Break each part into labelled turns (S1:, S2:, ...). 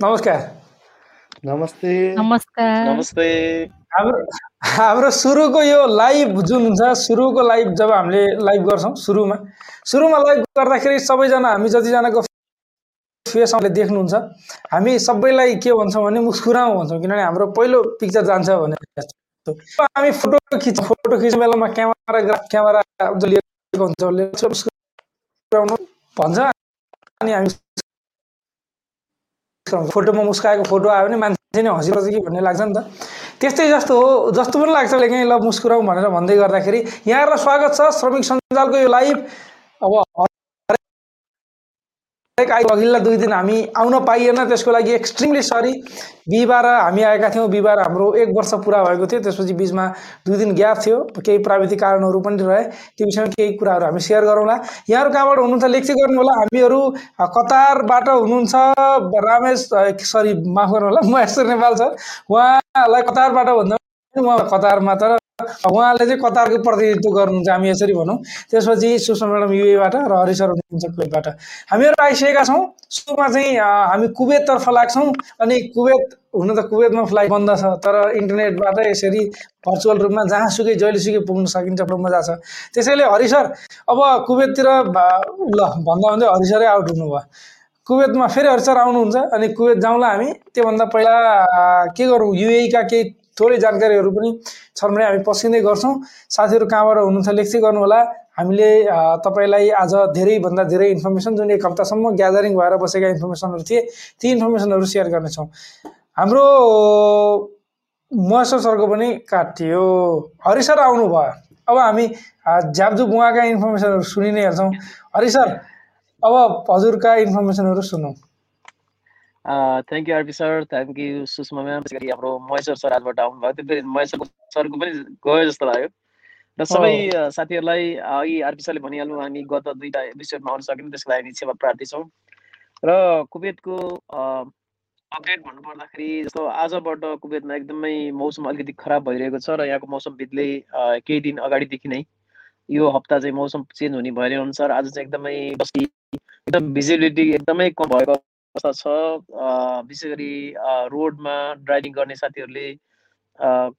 S1: नमस्कार
S2: नमस्ते
S3: नमस्कार
S4: नमस्ते
S1: हाम्रो हाम्रो सुरुको यो लाइभ जुन हुन्छ सुरुको लाइभ जब हामीले लाइभ गर्छौँ सुरुमा सुरुमा लाइभ गर्दाखेरि सबैजना हामी जतिजनाको फेस हामीले देख्नुहुन्छ हामी सबैलाई के भन्छौँ भने मुस्कुराउँ भन्छौँ किनभने हाम्रो पहिलो पिक्चर जान्छ भने हामी फोटो खिच फोटो खिच्ने बेलामा क्यामेरा क्यामेरा लिएको हुन्छ भन्छ अनि हामी फोटोमा मुस्काएको फोटो आयो भने मान्छे नै हँसिरहेछ कि भन्ने लाग्छ नि त। त्यस्तै जस्तो हो जस्तो पनि लाग्छ कहीँ ल मुस्कुराउँ भनेर भन्दै गर्दाखेरि यहाँहरूलाई स्वागत छ श्रमिक सञ्जालको यो लाइभ। अब अघिल्ला दुई दिन हामी आउन पाइएन त्यसको लागि एक्सट्रिमली सरी बिहिबार हामी आएका थियौँ बिहिबार हाम्रो एक वर्ष पुरा भएको थियो त्यसपछि बिचमा दुई दिन ग्याप थियो केही प्राविधिक कारणहरू पनि रहे त्यो विषयमा केही कुराहरू हामी सेयर गरौँला। यहाँहरू कहाँबाट हुनुहुन्छ लेख्दै गर्नु होला हामीहरू कतारबाट हुनुहुन्छ रामेश सरी माफ गर्नु होला महेश्वर नेपाल छ उहाँलाई कतारबाट भन्दा उहाँ कतारमा तर उहाँले चाहिँ कतारको प्रतिनिधित्व गर्नुहुन्छ हामी यसरी भनौँ। त्यसपछि सुषमा म्याडम युएबाट र हरिसर हुनुहुन्छ कुवेतबाट। हामीहरू आइसकेका छौँ। सुरुमा चाहिँ हामी कुवेततर्फ लाग्छौँ अनि कुवेत हुन त कुवेतमा फ्लाइट बन्द छ तर इन्टरनेटबाट यसरी भर्चुअल रूपमा जहाँसुकै जहिलेसुकै पुग्न सकिन्छ मजा छ त्यसैले हरिसर अब कुवेततिर ल भन्दा भन्दै हरिसरै आउट हुनुभयो। कुवेतमा फेरि हरिसर आउनुहुन्छ अनि कुवेत जाउँला हामी। त्योभन्दा पहिला के गरौँ? युएका केही थोरै जानकारीहरू पनि छन् भने हामी पस्किँदै गर्छौँ। साथीहरू कहाँबाट हुनुहुन्छ लेख्दै गर्नुहोला। हामीले तपाईँलाई आज धेरैभन्दा धेरै इन्फर्मेसन जुन एक हप्तासम्म ग्यादरिङ भएर बसेका इन्फर्मेसनहरू थिए ती इन्फर्मेसनहरू सेयर गर्नेछौँ। हाम्रो महेश्वर सरको पनि काटियो हरिसर आउनुभयो। अब हामी झ्यापझुप उहाँका इन्फर्मेसनहरू सुनि नै हाल्छौँ हरिसर अब हजुरका इन्फर्मेसनहरू सुनौँ।
S4: Thank you RP sir thank you Sushma ma'am त्यसै गरी हाम्रो महेश्वर सर आजबाट आउनुभयो. त्यो फेरि महेश्वर सरको पनि गयो जस्तो लाग्यो। र सबै साथीहरूलाई अघि आरपी सरले भनिहाल्नु हामी गत दुईवटा एपिसोडमा आउन सकेन त्यसको लागि हामी सेवा प्रार्थी छौँ। र कुवेतको अपडेट भन्नुपर्दाखेरि जस्तो आजबाट कुवेतमा एकदमै मौसम अलिकति खराब भइरहेको छ र यहाँको मौसम बित्दै केही दिन अगाडिदेखि नै यो हप्ता चाहिँ मौसम चेन्ज हुने भएर अनुसार आज चाहिँ एकदमै एकदम भिजिबिलिटी एकदमै कम भएको अवस्था छ विशेष गरी रोडमा ड्राइभिङ गर्ने साथीहरूले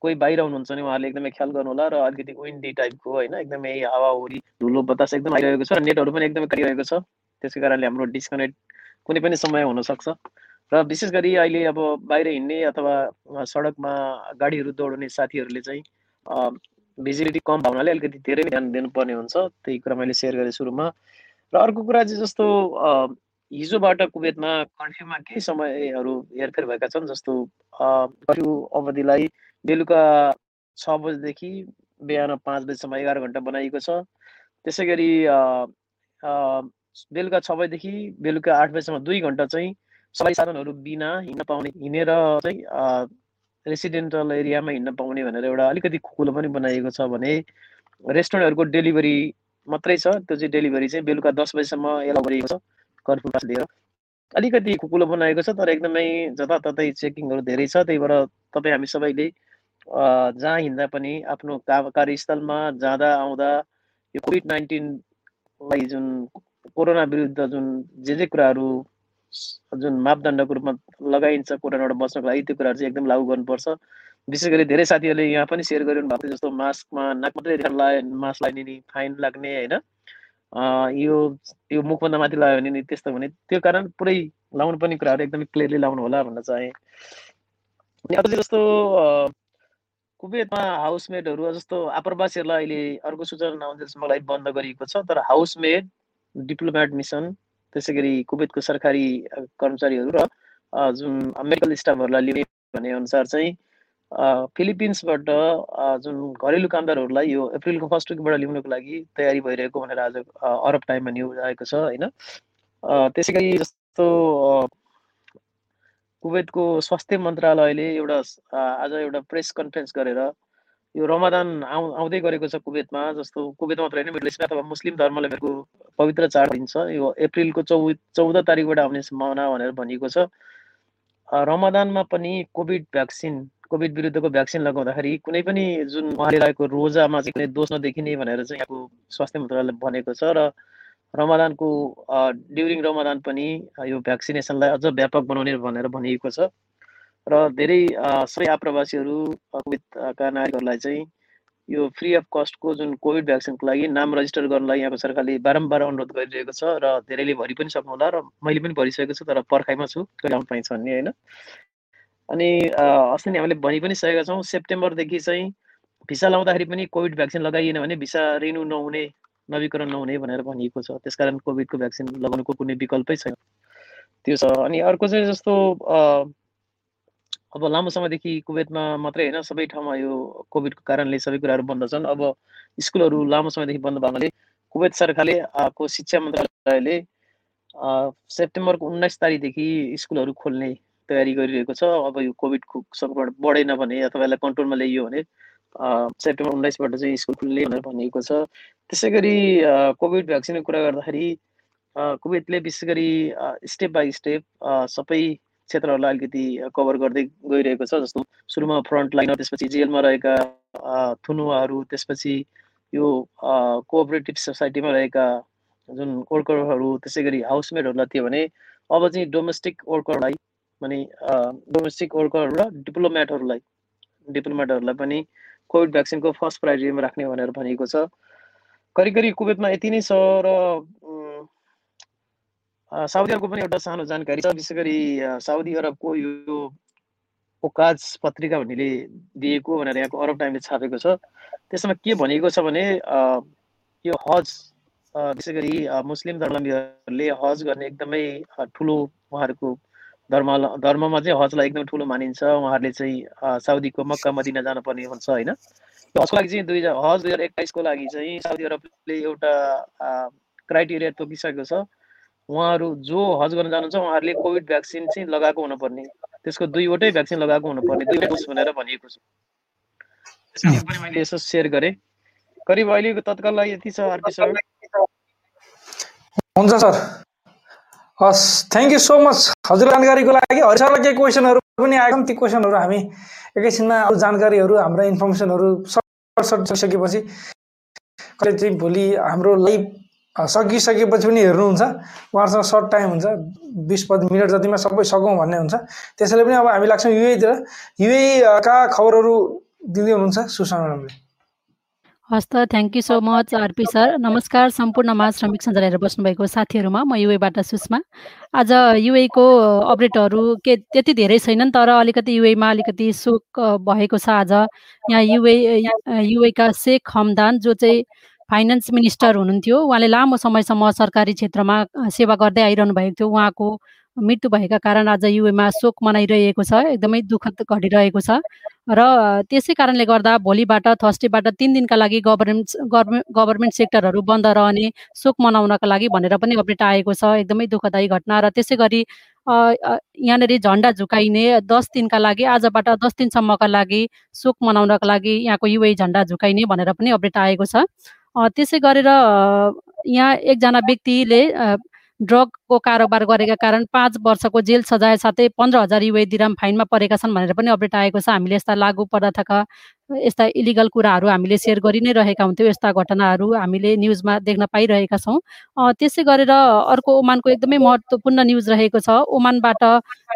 S4: कोही बाहिर हुनुहुन्छ भने उहाँहरूले एकदमै ख्याल गर्नु होला र अलिकति विन्डी टाइपको होइन एकदमै हावाहुरी धुलो बतास एकदम आइरहेको छ र नेटहरू पनि एकदमै काटिरहेको छ। त्यसै कारणले हाम्रो डिस्कनेक्ट कुनै पनि समय हुनसक्छ। र विशेष गरी अहिले अब बाहिर हिँड्ने अथवा सडकमा गाडीहरू दौडने साथीहरूले चाहिँ भिजिबिलिटी कम भावनाले अलिकति धेरै ध्यान दिनुपर्ने हुन्छ। त्यही कुरा मैले सेयर गरेँ सुरुमा। र अर्को कुरा चाहिँ जस्तो हिजोबाट कुवेतमा कर्फ्युमा केही समयहरू हेरफेर भएका छन् जस्तो कर्फ्यू अवधिलाई बेलुका छ बजीदेखि बिहान पाँच बजीसम्म एघार घन्टा बनाइएको छ। त्यसै गरी बेलुका छ बजीदेखि बेलुका आठ बजीसम्म दुई घन्टा चाहिँ सबै साधनहरू बिना हिँड्न पाउने हिँडेर चाहिँ रेसिडेन्टल एरियामा हिँड्न पाउने भनेर एउटा अलिकति खुकुलो पनि बनाइएको छ भने रेस्टुरेन्टहरूको डेलिभरी मात्रै छ। त्यो चाहिँ डेलिभरी चाहिँ बेलुका दस बजीसम्म एलाउ गरिएको छ। कर्फ्यू पास दिएर अलिकति खुकुलो बनाएको छ तर एकदमै जताततै चेकिङहरू धेरै छ त्यही भएर तपाईँ हामी सबैले जहाँ हिँड्दा पनि आफ्नो कार्यस्थलमा जाँदा आउँदा यो कोभिड नाइन्टिनलाई जुन कोरोना विरुद्ध जुन जे जे कुराहरू जुन मापदण्डको रूपमा लगाइन्छ कोरोनाबाट बच्नको लागि त्यो कुराहरू चाहिँ एकदम लागू गर्नुपर्छ। विशेष गरी धेरै साथीहरूले यहाँ पनि सेयर गरिरहनु भएको थियो जस्तो मास्कमा नाक मात्रै मास्क लगाइने फाइन लाग्ने होइन? यो यो मुखभन्दा माथि लगायो भने नि त्यस्तो हुने। त्यो कारण पुरै लाउनु पर्ने कुराहरू एकदमै क्लियरली लाउनु होला भन्न चाहे। अनि अझै जस्तो कुवेतमा हाउसमेटहरू जस्तो आप्रवासीहरूलाई अहिले अर्को सूचना नआउँदैसम्मलाई बन्द गरिएको छ तर हाउसमेट डिप्लोमेट मिसन त्यसै गरी कुवेतको सरकारी कर्मचारीहरू र जुन मेडिकल स्टाफहरूलाई लिने भने अनुसार चाहिँ फिलिपिन्सबाट जुन घरेलु कामदारहरूलाई यो अप्रिलको फर्स्ट विकबाट ल्याउनको लागि तयारी भइरहेको भनेर आज अरब टाइममा न्युज आएको छ होइन? त्यसै गरी जस्तो कुवेतको स्वास्थ्य मन्त्रालयले एउटा आज एउटा प्रेस कन्फरेन्स गरेर यो रमादान आउ आउँदै गरेको छ कुवेतमा जस्तो कुवेत मात्रै होइन मिडल इस्टमा अथवा मुस्लिम धर्मले भएको पवित्र चाड दिन्छ यो अप्रिलको चौ चौध तारिकबाट आउने सम्भावना भनेर भनिएको छ। रमदानमा पनि कोभिड भ्याक्सिन कोभिड विरुद्धको भ्याक्सिन लगाउँदाखेरि कुनै पनि जुन उहाँले लागेको रोजामा चाहिँ कुनै दोष नदेखिने भनेर चाहिँ यहाँको स्वास्थ्य मन्त्रालयले भनेको छ र रमदानको ड्युरिङ रमदान पनि यो भ्याक्सिनेसनलाई अझ व्यापक बनाउने भनेर भनिएको छ र धेरै सबै आप्रवासीहरू कोभिडका नागरिकहरूलाई चाहिँ यो फ्री अफ कस्टको जुन कोभिड भ्याक्सिनको लागि नाम रजिस्टर गर्नलाई यहाँको सरकारले बारम्बार अनुरोध गरिरहेको छ र धेरैले भरि पनि सक्नुहोला र मैले पनि भरिसकेको छु तर पर्खाइमा छु। कहिले आउनु पाइन्छ भन्ने होइन? अनि अस्ति नै हामीले भनि पनि सकेका छौँ सेप्टेम्बरदेखि चाहिँ भिसा लाउँदाखेरि पनि कोभिड भ्याक्सिन लगाइएन भने भिसा रिन्यू नहुने नवीकरण नहुने भनेर भनिएको छ। त्यसकारण कोभिडको भ्याक्सिन लगाउनुको कुनै विकल्पै छैन। त्यो छ। अनि अर्को चाहिँ जस्तो अब लामो समयदेखि कुवेतमा मात्रै होइन सबै ठाउँमा यो कोभिडको कारणले सबै कुराहरू बन्द छन्। अब स्कुलहरू लामो समयदेखि बन्द भएकोले कुवेत सरकारले को शिक्षा मन्त्रालयले सेप्टेम्बरको उन्नाइस तारिकदेखि स्कुलहरू खोल्ने तयारी गरिरहेको छ। अब यो कोभिडको सङ्क्रमण बढेन भने अथवा यसलाई कन्ट्रोलमा ल्याइयो भने सेप्टेम्बर उन्नाइसबाट चाहिँ स्कुल खुल्ने भनेर भनिएको छ। त्यसै गरी कोभिड भ्याक्सिनको कुरा गर्दाखेरि कुवेतले विशेष गरी स्टेप बाई स्टेप सबै क्षेत्रहरूलाई अलिकति कभर गर्दै गइरहेको छ। जस्तो सुरुमा फ्रन्ट लाइनर त्यसपछि जेलमा रहेका थुनुवाहरू त्यसपछि यो कोअपरेटिभ सोसाइटीमा रहेका जुन वर्करहरू त्यसै गरी हाउसमेटहरूलाई थियो भने अब चाहिँ डोमेस्टिक वर्करलाई भने डोमेस्टिक वर्करहरू र डिप्लोमेटहरूलाई डिप्लोमेटहरूलाई पनि कोभिड भ्याक्सिनको फर्स्ट प्रायोरिटीमा राख्ने भनेर भनिएको छ। करिब करिब कुवेतमा यति नै छ र साउदी अरबको पनि एउटा सानो जानकारी छ विशेष गरी साउदी अरबको यो ओकाज पत्रिका भन्नेले दिएको भनेर यहाँको अरब टाइमले छापेको छ। त्यसमा के भनिएको छ भने यो हज विशेष गरी मुस्लिम धर्मावलम्बीहरूले हज गर्ने एकदमै ठुलो उहाँहरूको धर्म धर्ममा चाहिँ हजलाई एकदमै ठुलो मानिन्छ। उहाँहरूले चाहिँ साउदीको मक्का मदिना जानुपर्ने हुन्छ होइन? हजको लागि चाहिँ दुई हजार हज दुई हजार एक्काइसको लागि चाहिँ साउदी अरबले एउटा क्राइटेरिया तोकिसकेको छ। उहाँहरू जो हज गर्न जानुहुन्छ उहाँहरूले कोभिड भ्याक्सिन चाहिँ लगाएको हुनुपर्ने। त्यसको दुईवटै भ्याक्सिन लगाएको हुनुपर्ने दुई डोज भनेर भनिएको छ। मैले यसो सेयर गरेँ। करिब अहिलेको तत्काल लागि यति छ आरपी सर।
S1: हुन्छ सर। हस् थ्याङ्क यू सो मच हजुर जानकारीको लागि हरि सरलाई केही क्वेसनहरू पनि आएको ती क्वेसनहरू हामी एकैछिनमा जानकारीहरू हाम्रा इन्फर्मेसनहरू सर्ट सर्ट सकेपछि कहिले चाहिँ भोलि हाम्रो लाइभ सकिसकेपछि पनि हेर्नुहुन्छ। उहाँहरूसँग सर्ट टाइम हुन्छ बिस पच्चिस मिनट जतिमा सबै सकौँ भन्ने हुन्छ। त्यसैले पनि अब हामी लाग्छौँ युएतिर युएका खबरहरू दिँदै हुनुहुन्छ सुषमा म्याडमले
S3: हस् त thank you so much RP sir नमस्कार सम्पूर्णमा श्रमिक सञ्जाल हेरेर बस्नुभएको साथीहरूमा म युएबाट सुषमा। आज युएको अपडेटहरू के त्यति धेरै छैनन् तर अलिकति युएमा अलिकति सोक भएको छ आज। यहाँ युए युएका शेख हमदान जो चाहिँ फाइनेन्स मिनिस्टर हुनुहुन्थ्यो उहाँले लामो समयसम्म सरकारी क्षेत्रमा सेवा गर्दै आइरहनु भएको थियो। उहाँको मृत्यु भएका कारण आज युएमा शोक मनाइरहेको छ एकदमै दुःखद घटिरहेको छ। र त्यसै कारणले गर्दा भोलिबाट थर्सडेबाट तिन दिनका लागि गभर्मेन्ट गभर्मेन्ट सेक्टरहरू बन्द रहने शोक मनाउनका लागि भनेर पनि अपडेट आएको छ एकदमै दुःखदायी घटना। र त्यसै गरी यहाँनिर झन्डा झुकाइने दस दिनका लागि आजबाट दस दिनसम्मका लागि शोक मनाउनका लागि यहाँको युए झन्डा झुकाइने भनेर पनि अपडेट आएको छ। त्यसै गरेर यहाँ एकजना व्यक्तिले ड्रगको कारोबार गरेका कारण पाँच वर्षको जेल सजाय साथै पन्ध्र हजार युए दिराम फाइनमा परेका छन् भनेर पनि अपडेट आएको छ। हामीले यस्ता लागु पदार्थका यस्ता इलिगल कुराहरू हामीले सेयर गरि नै रहेका हुन्थ्यौँ यस्ता घटनाहरू हामीले न्युजमा देख्न पाइरहेका छौँ। त्यसै गरेर अर्को ओमानको एकदमै महत्त्वपूर्ण न्युज रहेको छ ओमानबाट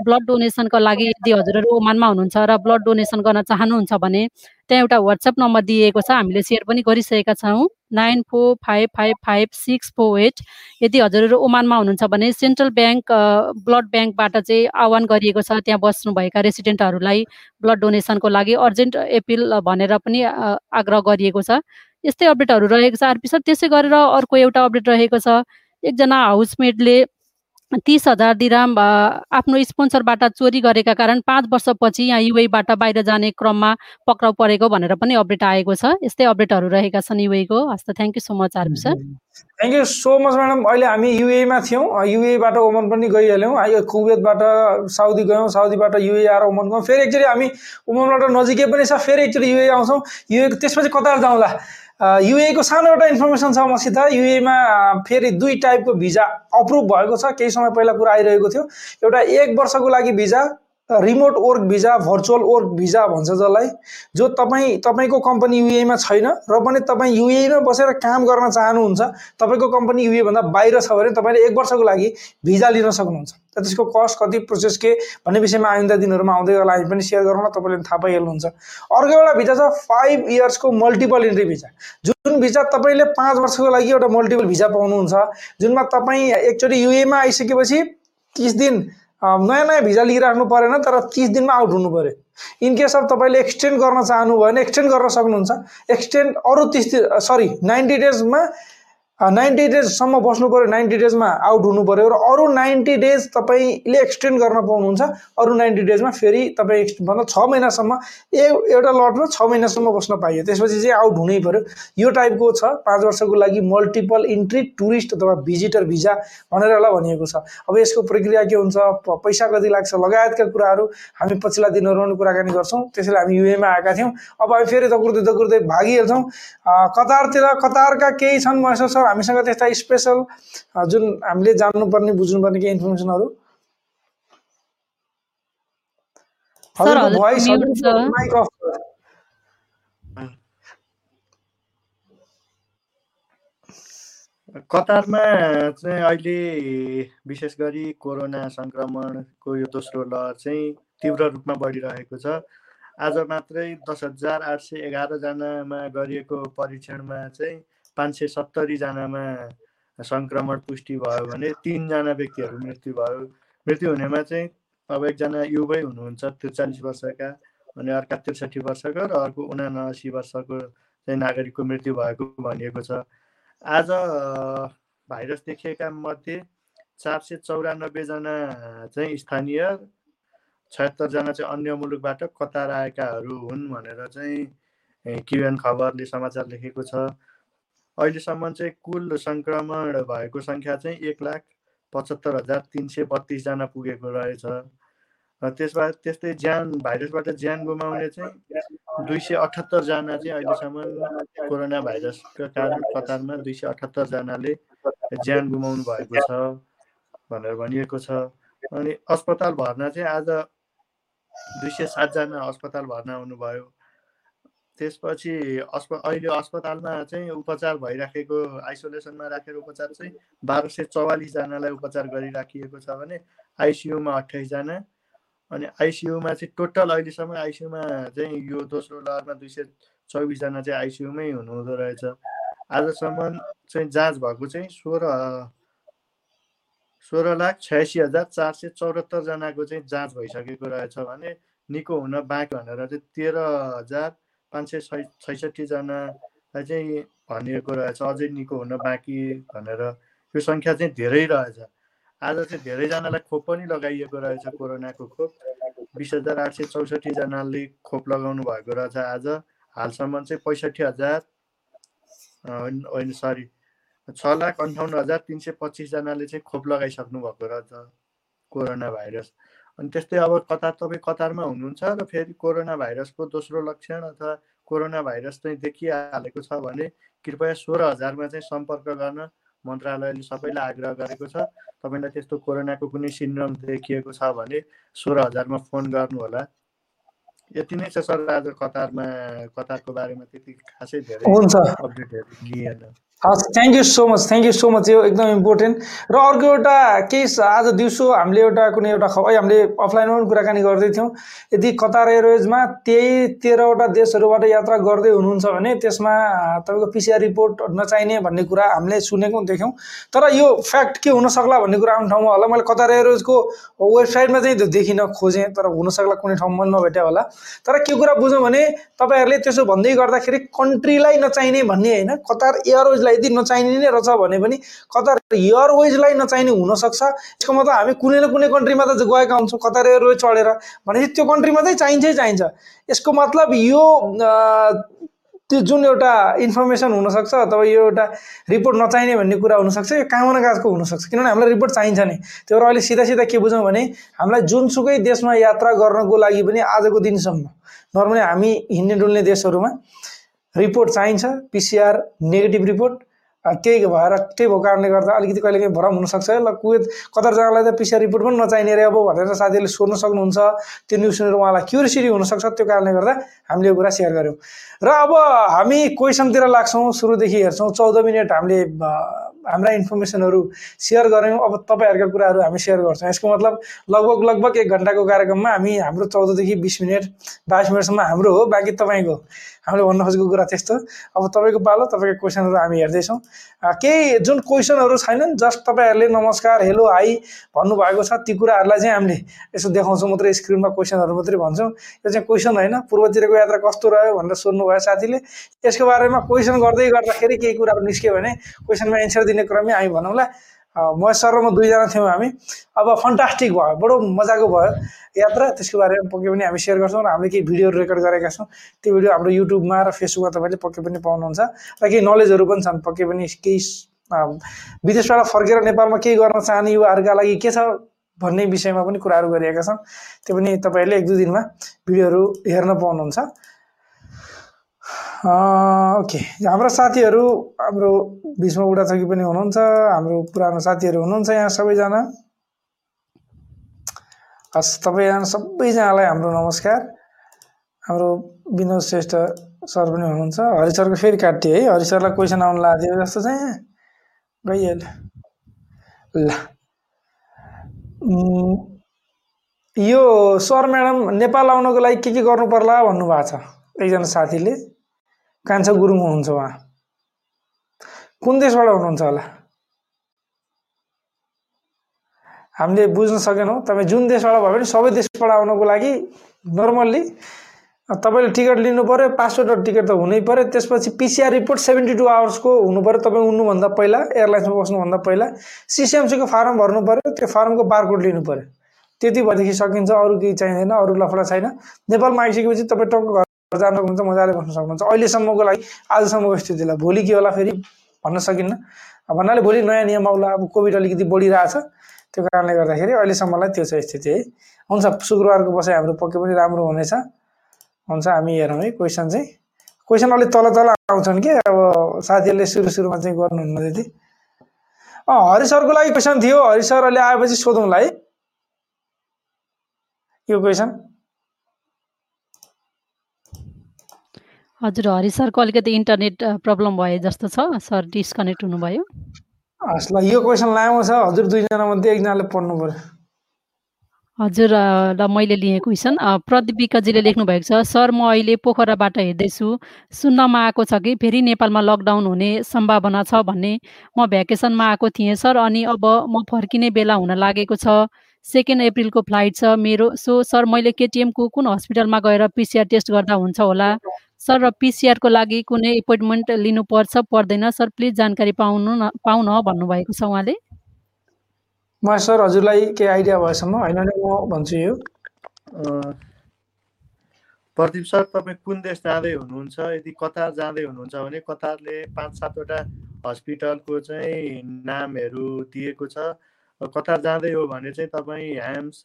S3: ब्लड डोनेसनको लागि यदि हजुरहरू ओमानमा हुनुहुन्छ र ब्लड डोनेसन गर्न चाहनुहुन्छ भने त्यहाँ एउटा वाट्सएप नम्बर दिएको छ हामीले सेयर पनि गरिसकेका छौँ। Nine four five five five six four eight. यदि हजुरहरू ओमानमा हुनुहुन्छ भने सेन्ट्रल ब्याङ्क ब्लड ब्याङ्कबाट चाहिँ आह्वान गरिएको छ त्यहाँ बस्नुभएका रेसिडेन्टहरूलाई ब्लड डोनेसनको लागि अर्जेन्ट एपिल भनेर पनि आग्रह गरिएको छ। यस्तै अपडेटहरू रहेको छ आरपी सर। त्यसै गरेर अर्को एउटा अपडेट रहेको छ। एकजना हाउसमेटले तिस हजार दिराम आफ्नो स्पोन्सरबाट चोरी गरेका कारण पाँच वर्षपछि यहाँ युएबाट बाहिर जाने क्रममा पक्राउ परेको भनेर पनि अपडेट आएको छ। यस्तै अपडेटहरू रहेका छन् युएको हस्त thank you so much RP sir
S1: thank you so much madam अहिले हामी युएमा थियौँ। युएबाट ओमन पनि गइहाल्यौँ। कुवेतबाट साउदी गयौँ। साउदीबाट युए आएर ओमन गयौँ। फेरि एकचोटि हामी ओमनबाट नजिकै पनि छ। फेरि एकचोटि युए आउँछौँ। युए त्यसपछि कतार जाउँला? युएको सानो एउटा इन्फर्मेसन छ मसित। युएमा फेरि दुई टाइपको भिजा अप्रुभ भएको छ। केही समय पहिला कुरा आइरहेको थियो। एउटा एक वर्षको लागि visa remote work visa virtual work visa भन्छ जसलाई जो तपाईँ तपाईँको कम्पनी युएमा छैन र पनि तपाईँ युएमा बसेर काम गर्न चाहनुहुन्छ तपाईँको कम्पनी युएभन्दा बाहिर छ भने तपाईँले एक वर्षको लागि भिजा लिन सक्नुहुन्छ। र त्यसको कस्ट कति प्रोसेस के भन्ने विषयमा आइन्दा दिनहरूमा आउँदै होला हामी पनि सेयर गरौँ न तपाईँले थाहा पाइहाल्नुहुन्छ। अर्को एउटा भिजा छ फाइभ इयर्सको मल्टिपल इन्ट्री भिजा जुन भिजा तपाईँले पाँच वर्षको लागि एउटा मल्टिपल भिजा पाउनुहुन्छ जुनमा तपाईँ एकचोटि युएमा आइसकेपछि तिस दिन नयाँ नयाँ भिजा लिइराख्नु परेन तर तिस दिनमा आउट हुनु पऱ्यो इन केस अफ तपाईँले एक्सटेन्ड गर्न चाहनुभयो भने एक्सटेन्ड गर्न सक्नुहुन्छ एक्सटेन्ड अरू तिस सरी नाइन्टी डेजमा नाइन्टी डेजसम्म बस्नु पऱ्यो नाइन्टी डेजमा आउट हुनु पऱ्यो र अरू नाइन्टी डेज तपाईँले एक्सटेन्ड गर्न पाउनुहुन्छ। अरू नाइन्टी डेजमा फेरि तपाईँ भन्दा छ महिनासम्म ए एउटा लटमा छ महिनासम्म बस्न पाइयो। त्यसपछि चाहिँ आउट हुनै पऱ्यो। यो टाइपको छ। पाँच वर्षको लागि मल्टिपल इन्ट्री टुरिस्ट अथवा भिजिटर भिजा भनेर होला भनिएको छ। अब यसको प्रक्रिया के हुन्छ? पैसा कति लाग्छ? लगायतका कुराहरू हामी पछिल्ला दिनहरूमा पनि कुराकानी गर्छौँ। त्यसैले हामी युएमा आएका थियौँ। अब हामी फेरि दकुर्दै दकुर्दै भागिहाल्छौँ। कतारतिर कतारका केही छन् महेश्वर सर? हामीसँग त्यस्ता स्पेसल जुन हामीले जान्नुपर्ने बुझ्नुपर्ने केही इन्फर्मेसनहरू।
S2: कतारमा चाहिँ अहिले विशेष गरी कोरोना सङ्क्रमणको यो दोस्रो लहर चाहिँ तीव्र रूपमा बढिरहेको छ। आज मात्रै दस हजार आठ सय एघारजनामा गरिएको परीक्षणमा चाहिँ पाँच सय सत्तरीजनामा सङ्क्रमण पुष्टि भयो भने तिनजना व्यक्तिहरू मृत्यु भयो। मृत्यु हुनेमा चाहिँ अब एकजना युवै हुनुहुन्छ त्रिचालिस वर्षका अनि अर्का त्रिसठी वर्षको र अर्को उनासी वर्षको चाहिँ नागरिकको मृत्यु भएको भनिएको छ। आज भाइरस देखिएका मध्ये चार सय चौरानब्बेजना चाहिँ स्थानीय छयत्तरजना चाहिँ अन्य मुलुकबाट कतार आएकाहरू हुन् भनेर चाहिँ क्युएन खबरले समाचार लेखेको छ। अहिलेसम्म चाहिँ कुल सङ्क्रमण भएको सङ्ख्या चाहिँ एक लाख पचहत्तर हजार तिन सय बत्तिसजना पुगेको रहेछ। र त्यसबाट त्यस्तै ज्यान भाइरसबाट ज्यान गुमाउने चाहिँ दुई सय अठहत्तरजना चाहिँ अहिलेसम्म कोरोना भाइरसका कारण कतारमा दुई सय अठहत्तरजनाले ज्यान गुमाउनु भएको छ भनेर भनिएको छ। अनि अस्पताल भर्ना चाहिँ आज दुई सय सातजना अस्पताल भर्ना हुनुभयो। त्यसपछि अस्प अहिले अस्पतालमा चाहिँ उपचार भइराखेको आइसोलेसनमा राखेर उपचार चाहिँ बाह्र सय चौवालिसजनालाई उपचार गरिराखिएको छ भने आइसियुमा अठाइसजना अनि आइसियुमा चाहिँ टोटल अहिलेसम्म आइसियुमा चाहिँ यो दोस्रो लहरमा दुई सय चौबिसजना चाहिँ आइसियुमै हुनुहुँदो रहेछ। आजसम्म चाहिँ जाँच भएको चाहिँ सोह्र सोह्र लाख छयासी हजार चार सय चौरात्तरजनाको चाहिँ जाँच भइसकेको रहेछ भने निको हुन बाँकी भनेर चाहिँ तेह्र हजार पाँच सय छैसठीजनालाई चाहिँ भनिएको रहेछ अझै निको हुन बाँकी भनेर। यो सङ्ख्या चाहिँ धेरै रहेछ। आज चाहिँ धेरैजनालाई खोप पनि लगाइएको रहेछ कोरोनाको खोप। बिस हजार आठ सय चौसठीजनाले खोप लगाउनु भएको रहेछ आज। हालसम्म चाहिँ पैँसठी हजार होइन सरी छ लाख अन्ठाउन्न हजार तिन सय पच्चिसजनाले चाहिँ खोप लगाइसक्नु भएको रहेछ कोरोना भाइरस। अनि त्यस्तै अब कतार तपाईँ कतारमा हुनुहुन्छ र फेरि कोरोना भाइरसको दोस्रो लक्षण अथवा कोरोना भाइरस चाहिँ देखिहालेको छ भने कृपया सोह्र हजारमा चाहिँ सम्पर्क गर्न मन्त्रालयले सबैलाई आग्रह गरेको छ। तपाईँलाई त्यस्तो कोरोनाको कुनै सिन्ड्रम देखिएको छ भने सोह्र हजारमा फोन गर्नुहोला। यति नै छ सर आज कतारमा कतारको बारेमा त्यति खासै धेरै अपडेटहरू लिएन।
S1: हस् thank you so much thank you so much यो एकदम इम्पोर्टेन्ट र अर्को एउटा केस आज दिउँसो हामीले एउटा कुनै एउटा खबर हामीले अफलाइनमा पनि कुराकानी गर्दै थियौँ। यदि कतार एयरवेजमा त्यही तेह्रवटा देशहरूबाट यात्रा गर्दै हुनुहुन्छ भने त्यसमा तपाईँको पिसिआर रिपोर्ट नचाहिने भन्ने कुरा हामीले सुनेको देख्यौँ। तर यो फ्याक्ट के हुनसक्ला भन्ने कुरा आफ्नो ठाउँमा होला मैले कतार एयरवेजको वेबसाइटमा चाहिँ देखिनँ खोजेँ तर हुनसक्ला कुनै ठाउँमा पनि नभेट्या होला। तर के कुरा बुझौँ भने तपाईँहरूले त्यसो भन्दै गर्दाखेरि कन्ट्रीलाई नचाहिने भन्ने होइन कतार एयरवेजलाई यदि नचाहिने नै रहेछ भने पनि कतार एयरवेजलाई नचाहिने हुनसक्छ। यसको मतलब हामी कुनै न कुनै कन्ट्रीमा त गएका हुन्छौँ कतार एयरवेज चढेर। भनेपछि त्यो कन्ट्रीमा चाहिँ चाहिन्छै चाहिन्छ। यसको मतलब यो त्यो जुन एउटा इन्फर्मेसन हुनसक्छ अथवा यो एउटा रिपोर्ट नचाहिने भन्ने कुरा हुनसक्छ यो कामना काजको हुनसक्छ। किनभने हामीलाई रिपोर्ट चाहिन्छ नै। त्यो भएर अहिले सिधा सिधा के बुझौँ भने हामीलाई जुनसुकै देशमा यात्रा गर्नको लागि पनि आजको दिनसम्म नर्मली हामी हिँड्ने डुल्ने देशहरूमा रिपोर्ट चाहिन्छ पिसिआर नेगेटिभ रिपोर्ट त्यही भएर त्यही भएको कारणले गर्दा अलिकति कहिले काहीँ भरम हुनसक्छ। ल कुवेत कतारजनालाई त पिसिआर रिपोर्ट पनि नचाहिने रे अब भनेर साथीहरूले सोध्न सक्नुहुन्छ। त्यो न्युज सुनेर उहाँलाई क्युरियोसिटी हुनसक्छ। त्यो कारणले गर्दा हामीले यो कुरा सेयर गऱ्यौँ र अब हामी क्वेसनतिर लाग्छौँ सुरुदेखि हेर्छौँ। चौध मिनट हामीले हाम्रा इन्फर्मेसनहरू सेयर गऱ्यौँ अब तपाईँहरूका कुराहरू हामी सेयर गर्छौँ। यसको मतलब लगभग लगभग एक घन्टाको कार्यक्रममा हामी हाम्रो चौधदेखि बिस मिनट बाइस मिनटसम्म हाम्रो हो। बाँकी तपाईँको हामीले भन्न खोजेको कुरा त्यस्तो अब तपाईँको पालो तपाईँको क्वेसनहरू हामी हेर्दैछौँ। केही जुन क्वेसनहरू छैनन् जस्ट तपाईँहरूले नमस्कार हेलो हाई भन्नुभएको छ ती कुराहरूलाई चाहिँ हामीले यसो देखाउँछौँ मात्रै स्क्रिनमा क्वेसनहरू मात्रै भन्छौँ। यो चाहिँ क्वेसन होइन पूर्वतिरको यात्रा कस्तो रह्यो भनेर सोध्नुभयो साथीले। यसको बारेमा क्वेसन गर्दै गर्दाखेरि केही कुराहरू निस्क्यो भने क्वेसनमा एन्सर दिने क्रममै हामी भनौँला। म सर र म दुईजना थियौँ हामी। अब फन्टास्टिक भयो बडो मजाको भयो यात्रा। त्यसको बारेमा पक्कै पनि हामी सेयर गर्छौँ र हामीले केही भिडियोहरू रेकर्ड गरेका छौँ। त्यो भिडियो हाम्रो युट्युबमा र फेसबुकमा तपाईँले पक्कै पनि पाउनुहुन्छ र केही नलेजहरू पनि छन्। पक्कै पनि केही विदेशबाट फर्केर नेपालमा केही गर्न चाहने युवाहरूका लागि के छ भन्ने विषयमा पनि कुराहरू गरिएका छौँ त्यो पनि तपाईँहरूले एक दुई दिनमा भिडियोहरू हेर्न पाउनुहुन्छ। ओके। हाम्रा साथीहरू हाम्रो बिचमा बुढाथोकी पनि हुनुहुन्छ। हाम्रो पुरानो साथीहरू हुनुहुन्छ यहाँ सबैजना। हस् तपाईँजना सबैजनालाई हाम्रो नमस्कार। हाम्रो विनोद श्रेष्ठ सर पनि हुनुहुन्छ। हरि सरको फेरि काटियो है। हरि सरलाई क्वेसन आउनु लाग्यो जस्तो चाहिँ। गइहाल्यो। ल। यो सर म्याडम नेपाल आउनको लागि के के गर्नु पर्ला भन्नुभएको छ? एकजना साथीले। कान्छा गुरुङ हुनुहुन्छ उहाँ। कुन देशबाट हुनुहुन्छ होला? हामीले बुझ्न सकेनौँ। तपाईँ जुन देशबाट भयो भने सबै देशबाट आउनको लागि नर्मल्ली तपाईँले टिकट लिनु पऱ्यो पासपोर्ट र टिकट त हुनै पऱ्यो त्यसपछि पिसिआर रिपोर्ट सेभेन्टी टू आवर्सको हुनु पऱ्यो तपाईँ उड्नुभन्दा पहिला एयरलाइन्समा बस्नुभन्दा पहिला सिसिएमसीको फारम भर्नु पऱ्यो त्यो फारमको बारकोड लिनु पऱ्यो त्यति भएदेखि सकिन्छ। अरू केही चाहिँदैन अरू लफडा छैन। नेपालमा आइसकेपछि तपाईँ टक्क जान सक्नुहुन्छ मजाले बस्न सक्नुहुन्छ। अहिलेसम्मको लागि आजसम्मको स्थितिलाई भोलि के होला फेरि भन्न सकिन्न। भन्नाले भोलि नयाँ नियम आउला अब कोभिड अलिकति बढिरहेछ। त्यो कारणले गर्दाखेरि अहिलेसम्मलाई त्यो छ स्थिति है। हुन्छ शुक्रबारको बसाइ हाम्रो पक्कै पनि राम्रो हुनेछ। हुन्छ हामी हेरौँ है। क्वेसन चाहिँ क्वेसन अलिक तल तल आउँछन् कि? अब साथीहरूले सुरु सुरुमा चाहिँ गर्नुहुन्न त्यति। अँ हरि सरको लागि क्वेसन थियो। हरि सर अहिले आएपछि सोधौँला है। यो क्वेसन।
S3: हजुर हरि सरको अलिकति इन्टरनेट प्रब्लम भए जस्तो छ। सर डिस्कनेक्ट हुनुभयो।
S1: हस् ल यो क्वेसन लामो छ। हजुर दुईजना मध्ये एकजनाले पढ्नु पऱ्यो
S3: हजुर ल मैले लिएँ क्वेसन प्रदीप विकाजीले लेख्नु भएको छ सर म अहिले पोखराबाट हेर्दैछु सुन्नमा आएको छ कि? फेरि नेपालमा लकडाउन हुने सम्भावना छ भन्ने। म भ्याकेसनमा आएको थिएँ सर अनि अब म फर्किने बेला हुन लागेको छ। सेकेन्ड अप्रिलको फ्लाइट छ मेरो। सो सर मैले केटिएमको कुन हस्पिटलमा गएर पिसिआर टेस्ट गर्दा हुन्छ होला? सर र पिसिआरको लागि कुनै एपोइन्टमेन्ट लिनुपर्छ पर्दैन। सर प्लिज जानकारी पाउनु न पाउन भन्नुभएको छ उहाँले।
S1: म सर हजुरलाई केही आइडिया भएसम्म। होइन भने म भन्छु यो।
S2: प्रदीप सर तपाईँ कुन देश जाँदै हुनुहुन्छ? यदि कतार जाँदै हुनुहुन्छ भने कतारले पाँच सातवटा हस्पिटलको चाहिँ नामहरू दिएको छ। कतार जाँदै हो भने चाहिँ तपाईँ ह्याम्स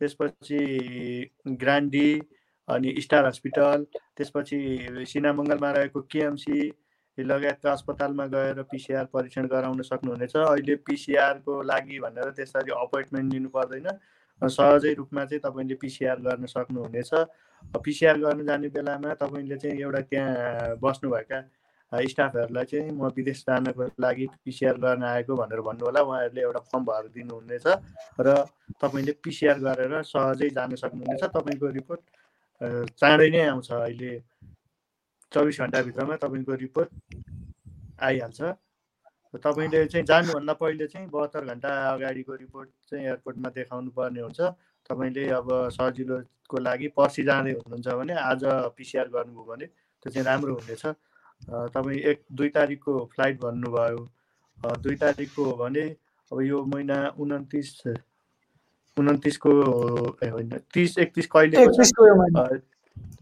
S2: त्यसपछि ग्रान्डी अनि स्टार हस्पिटल त्यसपछि सिनामङ्गलमा रहेको केएमसी लगायतका अस्पतालमा गएर पिसिआर परीक्षण गराउन सक्नुहुनेछ। अहिले पिसिआरको लागि भनेर त्यसरी अपोइन्टमेन्ट लिनु पर्दैन। सहजै रूपमा चाहिँ तपाईँले पिसिआर गर्न सक्नुहुनेछ। पिसिआर गर्न जाने बेलामा तपाईँले चाहिँ एउटा त्यहाँ बस्नुभएका स्टाफहरूलाई चाहिँ म विदेश जानको लागि पिसिआर गर्न आएको भनेर भन्नु होला उहाँहरूले एउटा फर्म भएर दिनुहुनेछ र तपाईँले पिसिआर गरेर सहजै जान सक्नुहुनेछ। तपाईँको रिपोर्ट चाँडै नै आउँछ अहिले चौबिस घन्टाभित्रमा तपाईँको रिपोर्ट आइहाल्छ। तपाईँले चाहिँ जानुभन्दा पहिले चाहिँ बहत्तर घन्टा अगाडिको रिपोर्ट चाहिँ एयरपोर्टमा देखाउनु पर्ने हुन्छ। तपाईँले अब सजिलोको लागि पर्सि जाँदै हुनुहुन्छ भने आज पिसिआर गर्नुभयो भने त्यो चाहिँ राम्रो हुनेछ। तपाईँ एक दुई तारिकको फ्लाइट भन्नुभयो। दुई तारिकको हो भने अब यो महिना उन्तिस उन्तिसको होइन तिस एकतिस कहिलेको छ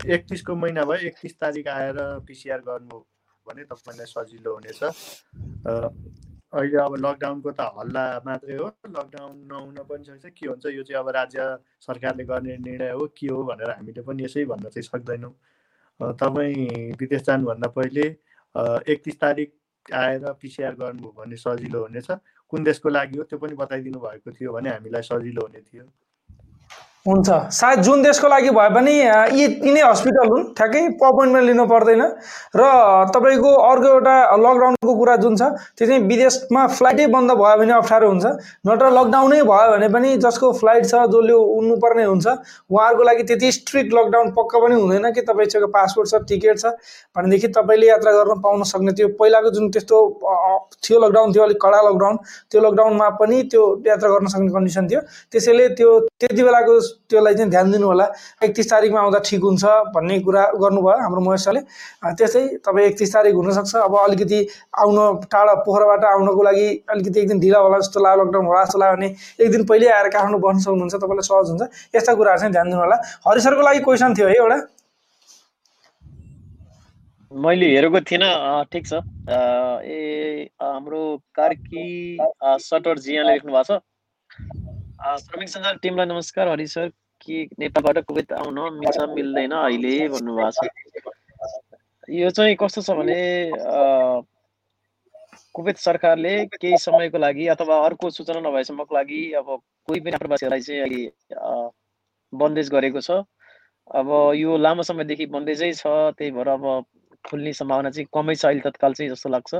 S1: एकतिसको महिना।
S2: भयो एकतिस तारिक आएर पिसिआर गर्नु भने तपाईँलाई सजिलो हुनेछ। अहिले अब लकडाउनको त हल्ला मात्रै हो। लकडाउन नहुन पनि सक्छ के हुन्छ यो चाहिँ अब राज्य सरकारले गर्ने निर्णय हो के हो भनेर हामीले पनि यसै भन्न चाहिँ सक्दैनौँ। तपाईँ विदेश जानुभन्दा पहिले एकतिस तारिक आएर पिसिआर गर्नुभयो भने सजिलो हुनेछ। कुन देशको लागि हो त्यो पनि बताइदिनु भएको थियो भने हामीलाई सजिलो हुने थियो।
S1: हुन्छ। सायद जुन देशको लागि भए पनि यी यिनै हस्पिटल हुन्। ठ्याक्कै अपोइन्टमेन्ट लिनु पर्दैन। र तपाईँको अर्को एउटा लकडाउनको कुरा जुन छ त्यो चाहिँ विदेशमा फ्लाइटै बन्द भयो भने अप्ठ्यारो हुन्छ। नत्र लकडाउनै भयो भने पनि जसको फ्लाइट छ जसले उड्नुपर्ने हुन्छ उहाँहरूको लागि त्यति स्ट्रिक्ट लकडाउन पक्का पनि हुँदैन कि तपाईँसँग पासपोर्ट छ टिकट छ। भनेदेखि तपाईँले यात्रा गर्न पाउन सक्ने त्यो पहिलाको जुन त्यस्तो थियो लकडाउन थियो अलिक कडा लकडाउन त्यो लकडाउनमा पनि त्यो यात्रा गर्न सक्ने कन्डिसन थियो। त्यसैले त्यो त्यति बेलाको त्यसलाई चाहिँ ध्यान दिनु होला एकतिस तारिकमा आउँदा ठिक हुन्छ भन्ने कुरा गर्नुभयो हाम्रो महेश सरले अ, त्यस्तै तपाईँ एकतिस तारिक हुनसक्छ। अब अलिकति आउन टाढा पोखराबाट आउनको लागि अलिकति एक दिन ढिला होला जस्तो लाग्यो लकडाउन होला जस्तो लाग्यो भने एक दिन पहिल्यै आएर काठमाडौँ बस्न सक्नुहुन्छ तपाईँलाई सहज हुन्छ। यस्ता कुराहरू चाहिँ ध्यान दिनु होला हरि सरको लागि क्वेसन थियो है एउटा।
S4: मैले हेरेको थिइनँ। ठिक छ। ए हाम्रो कार्की अँ, सटर जियाले लेख्नु भएको छ। श्रमिक सञ्जाल टिमलाई नमस्कार। हरि सर के नेपालबाट कुवेत आउन मिल्छ मिल्दैन अहिले भन्नुभएको छ। यो चाहिँ कस्तो छ भने कुवेत सरकारले केही समयको लागि अथवा अर्को सूचना नभएसम्मको लागि अब कोही पनि आप्रवासीहरूलाई चाहिँ अहिले बन्देज गरेको छ। अब यो लामो समयदेखि बन्देजै छ त्यही भएर अब खुल्ने सम्भावना चाहिँ कमै छ अहिले तत्काल चाहिँ जस्तो लाग्छ।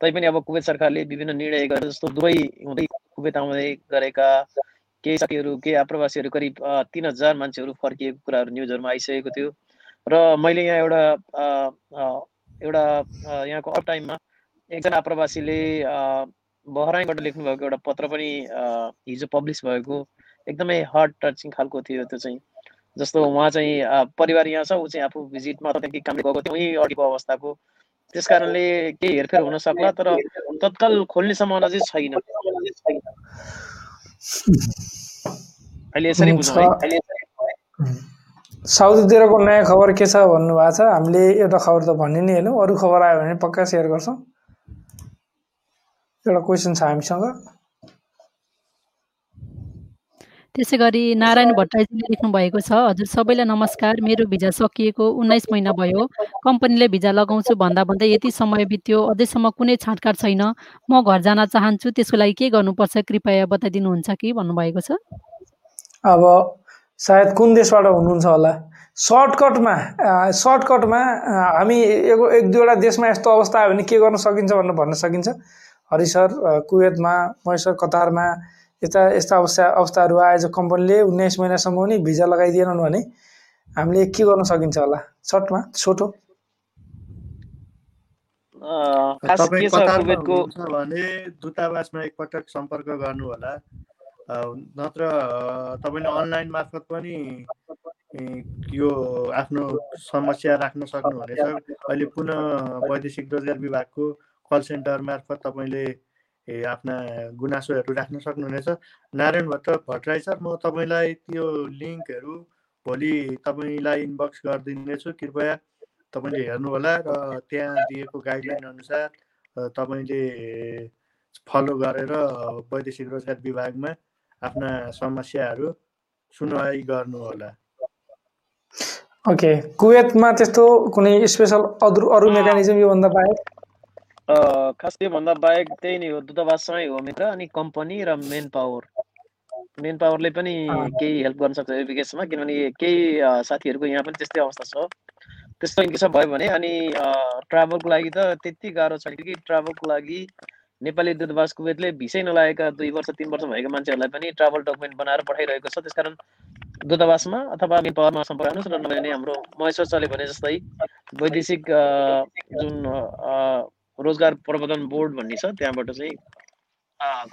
S4: तैपनि अब कुवेत सरकारले विभिन्न निर्णय गरेर जस्तो दुबई हुँदै कुवेत आउँदै गरेका केही साथीहरू केही आप्रवासीहरू करिब तिन हजार मान्छेहरू फर्किएको कुराहरू न्युजहरूमा आइसकेको थियो। र मैले यहाँ एउटा एउटा यहाँको अफ टाइममा एकजना आप्रवासीले अ, बहराइनबाट लेख्नुभएको एउटा पत्र पनि हिजो पब्लिस भएको एकदमै हार्ट टचिङ खालको थियो त्यो चाहिँ। जस्तो उहाँ चाहिँ परिवार यहाँ छ ऊ चाहिँ आफू भिजिटमा केही कामले गएको थियो उहीँ अडिको अवस्थाको। त्यस कारणले केही हेरफेर हुन सक्ला तर तत्काल खोल्ने सम्भावना चाहिँ छैन। अहिले यसरी।
S1: साउदीतिरको नयाँ खबर के छ भन्नुभएको छ? हामीले एउटा खबर त भन्ने नै हेर्नु। अरू खबर आयो भने पक्का सेयर गर्छौँ। एउटा क्वेसन छ हामीसँग।
S3: त्यसै गरी नारायण भट्टराईजीले लेख्नु भएको छ। हजुर सबैलाई नमस्कार। मेरो भिजा सकिएको उन्नाइस महिना भयो। कम्पनीले भिजा लगाउँछु भन्दा भन्दै यति समय बित्यो। अझैसम्म कुनै छाँटकाट छैन। म घर जान चाहन्छु। त्यसको लागि के गर्नुपर्छ? कृपया बताइदिनुहुन्छ कि? भन्नुभएको छ।
S1: अब सायद कुन देशबाट हुनुहुन्छ होला? सर्टकटमा सर्टकटमा हामी एक दुईवटा देशमा यस्तो अवस्था आयो भने के गर्न सकिन्छ भनेर भन्न सकिन्छ। हरि सर अ, कुवेतमा महेश्वर कतारमा यस्ता यस्ता अवस्था अवस्थाहरू आए जो कम्पनीले उन्नाइस महिनासम्म पनि भिजा लगाइदिएनन् भने हामीले के गर्न सकिन्छ होला? सर्टमा छोटो।
S2: भने दूतावासमा एकपटक सम्पर्क गर्नु होला। नत्र तपाईँले अनलाइन मार्फत पनि यो आफ्नो समस्या राख्न सक्नुहुनेछ। अहिले पुनः वैदेशिक रोजगार विभागको कल सेन्टर मार्फत तपाईँले आफ्ना गुनासोहरू राख्न सक्नुहुनेछ। नारायण भट्ट भट्टराई सर म तपाईँलाई त्यो लिङ्कहरू भोलि तपाईँलाई इनबक्स गरिदिनेछु। कृपया तपाईँले हेर्नुहोला र त्यहाँ दिएको गाइडलाइन अनुसार तपाईँले फलो गरेर वैदेशिक रोजगार विभागमा आफ्ना समस्याहरू सुनवाई गर्नुहोला।
S1: ओके। कुवेतमा त्यस्तो कुनै स्पेसल अरू अरू मेकानिजम योभन्दा बाहेक
S4: खास त्योभन्दा बाहेक त्यही नै हो दूतावाससँगै हो मित्र अनि कम्पनी र मेन पावर मेन पावरले पनि केही हेल्प गर्न सक्छ एजुकेसनमा किनभने केही साथीहरूको यहाँ पनि त्यस्तै अवस्था छ त्यस्तो इन्केस भयो भने अनि ट्राभलको लागि त त्यति गाह्रो छैन कि ट्राभलको लागि नेपाली दूतावास कुवेतले भिसै नलागेका दुई वर्ष तिन वर्ष भएको मान्छेहरूलाई पनि ट्राभल डकुमेन्ट बनाएर पठाइरहेको छ त्यसकारण दूतावासमा अथवा मेन पावरमा सम्पर्क गर्नुहोस् र नभए हाम्रो महेश्वर सरले भने जस्तै वैदेशिक जुन रोजगार प्रबन्धन बोर्ड भन्ने छ त्यहाँबाट चाहिँ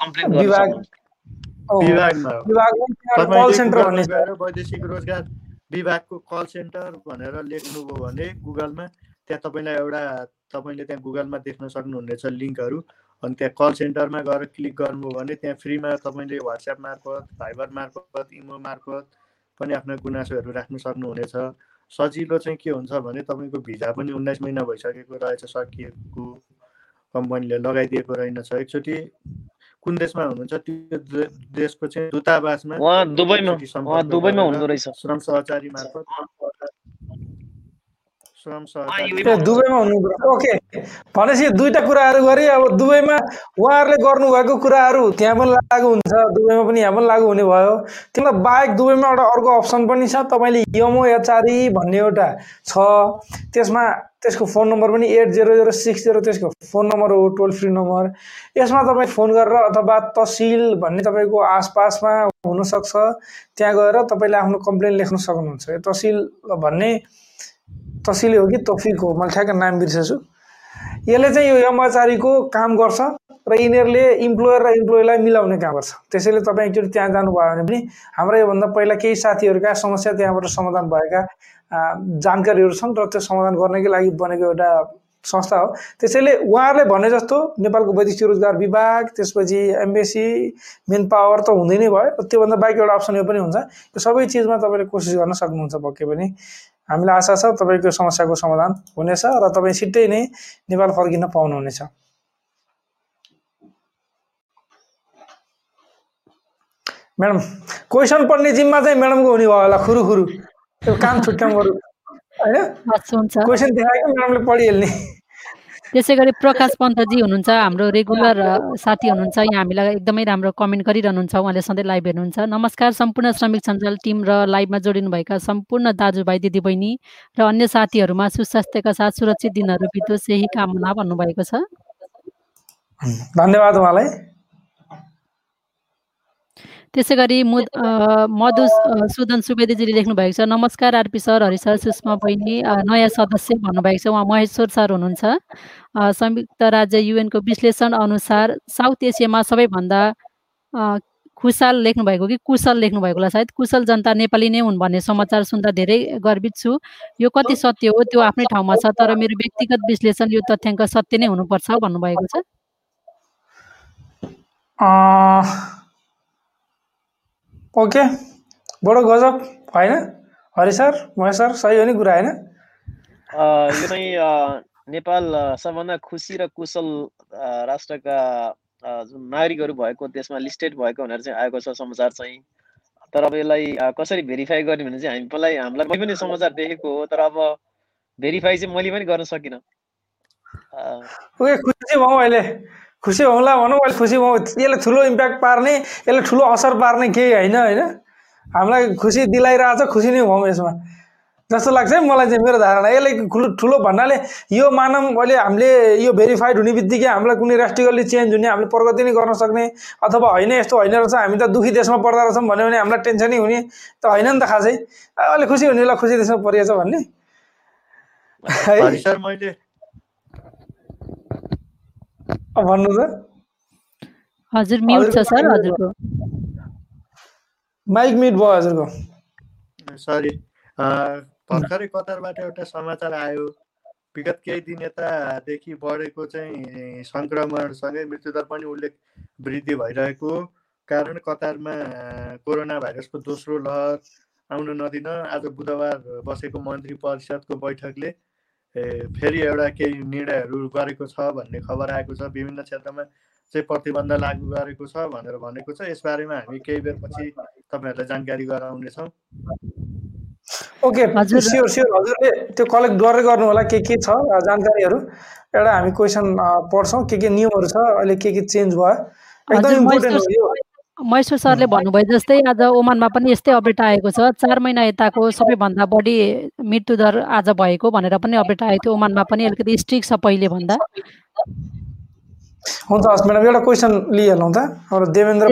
S4: कम्प्लेन
S2: वैदेशिक रोजगार विभागको कल सेन्टर भनेर लेख्नुभयो भने गुगलमा त्यहाँ तपाईँलाई एउटा तपाईँले त्यहाँ गुगलमा देख्न सक्नुहुनेछ लिङ्कहरू। अनि त्यहाँ कल सेन्टरमा गएर क्लिक गर्नुभयो भने त्यहाँ फ्रीमा तपाईँले वाट्सएप मार्फत भाइबर मार्फत इमो मार्फत पनि आफ्ना गुनासोहरू राख्न सक्नुहुनेछ। सजिलो चाहिँ के हुन्छ भने तपाईँको भिजा पनि उन्नाइस महिना भइसकेको रहेछ सकिएको। कम्पनीले लगाइदिएको रहेनछ। एकचोटि कुन देशमा हुनुहुन्छ? त्यो देशको चाहिँ दूतावासमा
S4: दुबईमा दुबईमा
S2: गरेर
S4: हुँदो रहेछ।
S2: श्रम सहचारी मार्फत श्रम
S4: उहाँ
S2: सहकारी
S4: युएमा
S1: ए दुबईमा हुनुहुन्छ ओके भनेपछि दुईवटा कुराहरू गरे अब दुबईमा उहाँहरूले गर्नुभएको कुराहरू त्यहाँ पनि लागु हुन्छ दुबईमा पनि यहाँ पनि लागु हुने भयो। त्यसलाई बाहेक दुबईमा एउटा अर्को अप्सन पनि छ तपाईँले यमो एचआरई भन्ने एउटा छ। त्यसमा त्यसको फोन नम्बर पनि eight zero zero six zero त्यसको फोन नम्बर हो टोल फ्री नम्बर। यसमा तपाईँ फोन गरेर अथवा तहसिल भन्ने तपाईँको आसपासमा हुनसक्छ। त्यहाँ गएर तपाईँले आफ्नो कम्प्लेन लेख्न सक्नुहुन्छ। यो तहसिल भन्ने तहसिलै हो कि तोफिक हो? मैले ठ्याक्क नाम बिर्सेछु। यसले चाहिँ यो यमआचारीको काम गर्छ र यिनीहरूले इम्प्लोयर र इम्प्लोइलाई मिलाउने काम गर्छ। त्यसैले तपाईँ एकचोटि त्यहाँ जानुभयो भने पनि हाम्रो योभन्दा पहिला केही साथीहरूका समस्या त्यहाँबाट समाधान भएका जानकारीहरू छन् र त्यो समाधान गर्नकै लागि बनेको एउटा संस्था हो। त्यसैले उहाँहरूले भने जस्तो नेपालको वैदेशिक रोजगार विभाग त्यसपछि एम्बेसी मेन पावर त हुँदै नै भयो त्योभन्दा बाहेक एउटा अप्सन यो पनि हुन्छ। यो सबै चिजमा तपाईँले कोसिस गर्न सक्नुहुन्छ पक्कै पनि। हामीलाई आशा छ तपाईँको समस्याको समाधान हुनेछ र तपाईँ छिट्टै नै नेपाल फर्किन पाउनुहुनेछ। म्याडम क्वेसन पढ्ने जिम्मा चाहिँ म्याडमको हुने भयो होला खुरु खुरु त्यो काम छुट्याउँ बरु होइन?
S3: त्यसै गरी प्रकाश पन्तजी हुनुहुन्छ हाम्रो रेगुलर साथी हुनुहुन्छ। यहाँ हामीलाई एकदमै राम्रो कमेन्ट गरिरहनुहुन्छ उहाँले सधैँ लाइभ हेर्नुहुन्छ। नमस्कार सम्पूर्ण श्रमिक सञ्जाल टिम र लाइभमा जोडिनुभएका सम्पूर्ण दाजुभाइ दिदीबहिनी र अन्य साथीहरूमा सुस्वास्थ्यका साथ सुरक्षित दिनहरू बितोस् यही कामना भन्नुभएको छ।
S1: धन्यवाद उहाँलाई।
S3: त्यसै गरी मु मधुसूदन सुवेदीजीले लेख्नु भएको छ नमस्कार RP sir Hari sir Sushma बहिनी नयाँ सदस्य भन्नुभएको छ उहाँ महेश्वर सर हुनुहुन्छ। संयुक्त राज्य युएनको विश्लेषण अनुसार साउथ एसियामा सबैभन्दा खुसाल लेख्नुभएको कि कुशल लेख्नुभएको होला सायद। कुशल जनता नेपाली नै हुन् भन्ने समाचार सुन्दा धेरै गर्वित छु। यो कति सत्य हो त्यो आफ्नै ठाउँमा छ तर मेरो व्यक्तिगत विश्लेषण यो तथ्याङ्क सत्य नै हुनुपर्छ भन्नुभएको छ।
S1: ओके। बडो गजब होइन? हरि सर महेश सर सही हो नि कुरा होइन?
S4: यो चाहिँ नेपाल सबभन्दा खुसी र कुशल राष्ट्रका जुन नागरिकहरू भएको देशमा लिस्टेड भएको भनेर चाहिँ आएको छ समाचार चाहिँ। तर अब यसलाई कसरी भेरिफाई गर्ने भने चाहिँ हामीलाई हामीलाई मैले पनि समाचार देखेको हो तर अब भेरिफाई चाहिँ मैले पनि गर्न सकिनँ।
S1: ओके खुसी अहिले। खुसी हौँला भनौँ अहिले खुसी भयौँ यसले ठुलो इम्प्याक्ट पार्ने यसले ठुलो असर पार्ने केही होइन होइन? हामीलाई खुसी दिलाइरहेछ खुसी नै भयौँ यसमा। जस्तो लाग्छ है मलाई चाहिँ मेरो धारणा। यसले ठुलो ठुलो भन्नाले यो मानव अहिले हामीले यो भेरिफाइड हुने बित्तिकै हामीलाई कुनै राष्ट्रियली चेन्ज हुने हामीले प्रगति नै गर्न सक्ने अथवा होइन यस्तो होइन रहेछ हामी त दुःखी देशमा पर्दा रहेछौँ भन्यो भने हामीलाई टेन्सनै हुने त होइन नि त खासै। अहिले खुसी हुनेलाई खुसी देशमा परिएछ भन्ने।
S2: है मैले
S1: भन्नु त?
S3: हजुर म्युट छ सर हजुरको।
S1: माइक म्युट भयो हजुरको।
S2: सरी भर्खरै कतारबाट एउटा समाचार आयो। विगत केही दिन यतादेखि बढेको चाहिँ सङ्क्रमणसँगै मृत्युदर पनि उल्लेख वृद्धि भइरहेको कारण कतारमा कोरोना भाइरसको दोस्रो लहर आउन नदिन आज बुधबार बसेको मन्त्री परिषदको बैठकले फेरि एउटा केही निर्णयहरू गरेको छ भन्ने खबर आएको छ। विभिन्न क्षेत्रमा चाहिँ प्रतिबन्ध लागू गरेको छ भनेर भनेको छ। यसबारेमा हामी केही बेरपछि तपाईँहरूलाई जानकारी गराउनेछौँ।
S1: Okay sure sure. हजुरले त्यो कलेक्ट गरेर गर्नु होला के के छ जानकारीहरू। एउटा हामी क्वेसन पढ्छौँ के के नियमहरू छ अहिले के के चेन्ज भयो। एकदम इम्पोर्टेन्ट हो यो।
S3: महेश्वर सरले भन्नुभयो जस्तै आज ओमानमा पनि यस्तै अपडेट आएको छ। चार महिना यताको सबैभन्दा बढी मृत्युदर आज भएको भनेर पनि अपडेट आएको थियो। ओमानमा पनि अलिकति स्ट्रिक छ पहिले भन्दा
S1: हुन्छ हस् म्याडम एउटा क्वेसन लिइहालौँ त। देवेन्द्र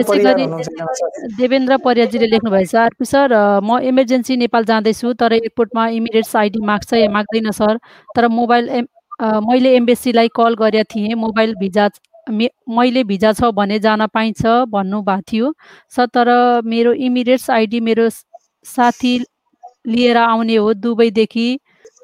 S3: देवेन्द्र परियारजीले लेख्नुभएछ आरपी सर म इमर्जेन्सी नेपाल जाँदैछु तर एयरपोर्टमा इमिडिएट्स आइडी माग्छ या माग्दैन सर। तर मोबाइल मैले एम्बेसीलाई कल गरेका थिएँ मोबाइल भिजा मैले भिजा छ भने जान पाइन्छ भन्नुभएको थियो। सर तर मेरो इमिडिएट्स आइडी मेरो साथी लिएर आउने हो दुबईदेखि।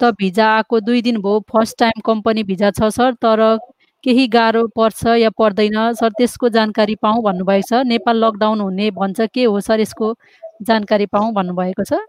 S3: त भिजा आएको दुई दिन भयो फर्स्ट टाइम कम्पनी भिजा छ सर। तर केही गाह्रो पर्छ या पर्दैन सर त्यसको जानकारी पाऊँ भन्नुभएको छ। नेपाल लकडाउन हुने भन्छ के हो सर यसको जानकारी पाऊँ भन्नुभएको छ।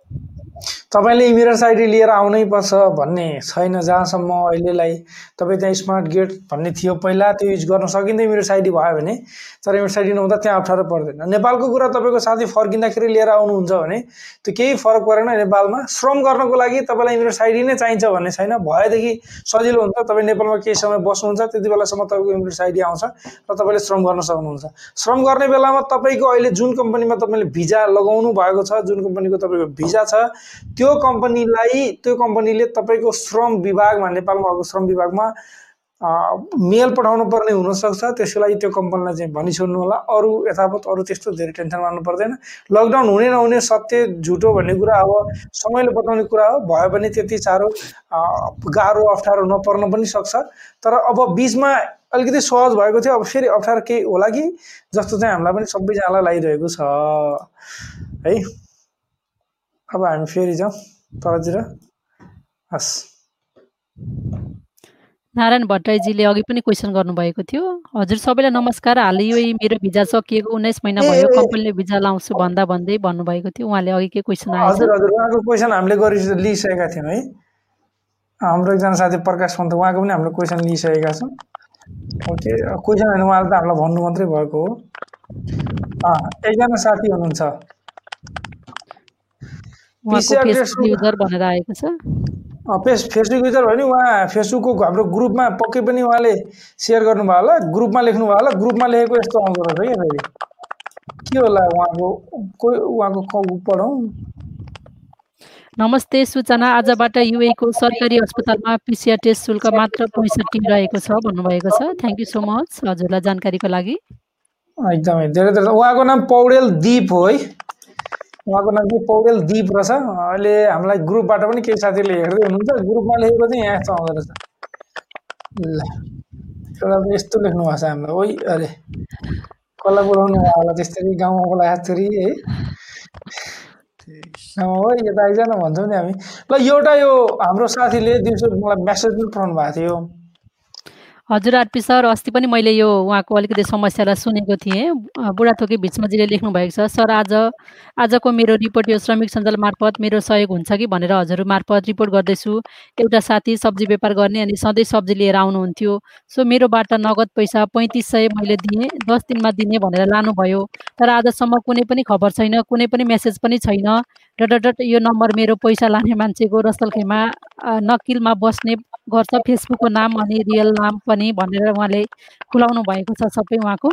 S1: तपाईँले इमिरेट्स आइडी लिएर आउनै पर्छ भन्ने छैन जहाँसम्म अहिलेलाई तपाईँ त्यहाँ स्मार्ट गेट भन्ने थियो पहिला त्यो युज गर्न सकिँदैन इमिरेट्स आइडी भयो भने तर इमिरेट्स आइडी नहुँदा त्यहाँ अप्ठ्यारो पर्दैन। नेपालको कुरा तपाईँको साथी फर्किँदाखेरि लिएर आउनुहुन्छ भने त्यो केही फरक परेन नेपालमा। श्रम गर्नको लागि तपाईँलाई इमिरेट्स आइडी नै चाहिन्छ भन्ने छैन। भएदेखि सजिलो हुन्छ। तपाईँ नेपालमा केही समय बस्नुहुन्छ त्यति बेलासम्म तपाईँको इमिरेट्स आइडी आउँछ र तपाईँले श्रम गर्न सक्नुहुन्छ। श्रम गर्ने बेलामा तपाईँको अहिले जुन कम्पनीमा तपाईँले भिजा लगाउनु भएको छ जुन कम्पनीको तपाईँको भिजा छ त्यो कम्पनीलाई त्यो कम्पनीले तपाईँको श्रम विभागमा नेपालमा भएको श्रम विभागमा मेल पठाउनु पर्ने हुनसक्छ। त्यसको लागि त्यो कम्पनीलाई चाहिँ भनिछोड्नु होला। अरू यथावत अरू त्यस्तो धेरै टेन्सन मान्नु पर्दैन। लकडाउन हुने नहुने सत्य झुटो भन्ने कुरा अब समयले बताउने कुरा हो। भयो भने त्यति साह्रो गाह्रो अप्ठ्यारो नपर्न पनि सक्छ। तर अब बिचमा अलिकति सहज भएको थियो। अब फेरि अप्ठ्यारो केही होला कि? जस्तो चाहिँ हामीलाई पनि सबैजनालाई लागिरहेको छ। है? अब हामी फेरि जाउँ तलतिर हस्
S3: नारायण भट्टराईजीले अघि पनि क्वेसन गर्नुभएको थियो हजुर सबैलाई नमस्कार हाल यो मेरो भिजा सकिएको उन्नाइस महिना भयो कम्पनीले भिजा लाउँछु भन्दा भन्दै भन्नुभएको थियो उहाँले अघि के क्वेसन आएछ
S1: हजुर हजुर उहाँको क्वेसन हामीले गरि लिइसकेका थियौँ है हाम्रो एकजना साथी प्रकाश पन्त उहाँको पनि हामीले क्वेसन लिइसकेका छौँ ओके क्वेसन होइन उहाँले त हामीलाई भन्नु मात्रै भएको हो एकजना साथी हुनुहुन्छ
S3: भनेर आएको छ।
S1: फेस फेसबुक युजर भयो नि उहाँ फेसबुकको हाम्रो ग्रुपमा पक्कै पनि उहाँले सेयर गर्नुभयो होला ग्रुपमा लेख्नुभयो होला ग्रुपमा लेखेको यस्तो आउँदो रहेछ क्या फेरि। के होला उहाँको कोही उहाँको पढौँ।
S3: नमस्ते सूचना आजबाट युएको सरकारी अस्पतालमा पिसिआर टेस्ट शुल्क मात्र पैँसठी रहेको छ भन्नुभएको छ। थ्याङ्क यू सो मच हजुरलाई जानकारीको लागि।
S1: एकदमै धेरै धेरै उहाँको नाम पौडेल दिप हो है। उहाँको नाम चाहिँ पौडेल दिप रहेछ अहिले हामीलाई ग्रुपबाट पनि केही साथीहरूले हेर्दै हुनुहुन्छ। ग्रुपमा लेखेको चाहिँ यहाँ यस्तो आउँदो रहेछ। ल एउटा यस्तो लेख्नु भएको छ हामीलाई। ओइ अरे कसलाई बोलाउनु भयो होला त्यसरी? गाउँमा बोलाएको छोरी है। गाउँमा हो यता आइज न भन्छौँ नि हामी। ल एउटा यो हाम्रो साथीले दिउँसो मलाई मेसेज पनि पठाउनु भएको थियो।
S3: हजुर आरपी सर अस्ति पनि मैले यो उहाँको अलिकति समस्यालाई सुनेको थिएँ। बुढाथोकी भिचमाजीले लेख्नु भएको छ सर आज आजको मेरो रिपोर्ट यो श्रमिक सञ्जाल मार्फत मेरो सहयोग हुन्छ कि? भनेर हजुर मार्फत रिपोर्ट गर्दैछु। एउटा साथी सब्जी व्यापार गर्ने अनि सधैँ सब्जी लिएर आउनुहुन्थ्यो। सो मेरोबाट नगद पैसा पैँतिस सय मैले दिएँ दस दिनमा दिने भनेर लानुभयो। तर आजसम्म कुनै पनि खबर छैन कुनै पनि मेसेज पनि छैन। डट यो नम्बर मेरो पैसा लाने मान्छेको रसलखेमा नकिलमा बस्ने गर्छ। फेसबुकको नाम अनि रियल नाम पनि भनेर उहाँले खुलाउनु भएको छ सबै उहाँको।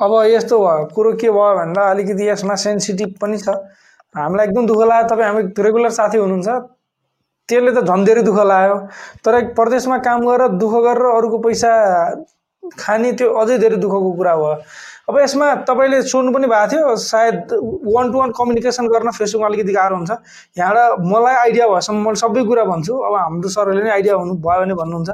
S1: अब यस्तो भयो कुरो के भयो भन्दा अलिकति यसमा सेन्सिटिभ पनि छ। हामीलाई एकदम दुःख लाग्यो। तपाईँ हामी रेगुलर साथी हुनुहुन्छ। त्यसले त झन् धेरै दुःख लाग्यो तर प्रदेशमा काम गरेर दुःख गरेर अरूको पैसा खाने त्यो अझै धेरै दुःखको कुरा भयो। अब यसमा तपाईँले सोध्नु पनि भएको थियो सायद वान टु वान कम्युनिकेसन गर्न फेसबुकमा अलिकति गाह्रो हुन्छ। यहाँबाट मलाई आइडिया भएसम्म मैले सबै कुरा भन्छु। अब हाम्रो सरहरूले नै आइडिया हुनु भयो भने भन्नुहुन्छ।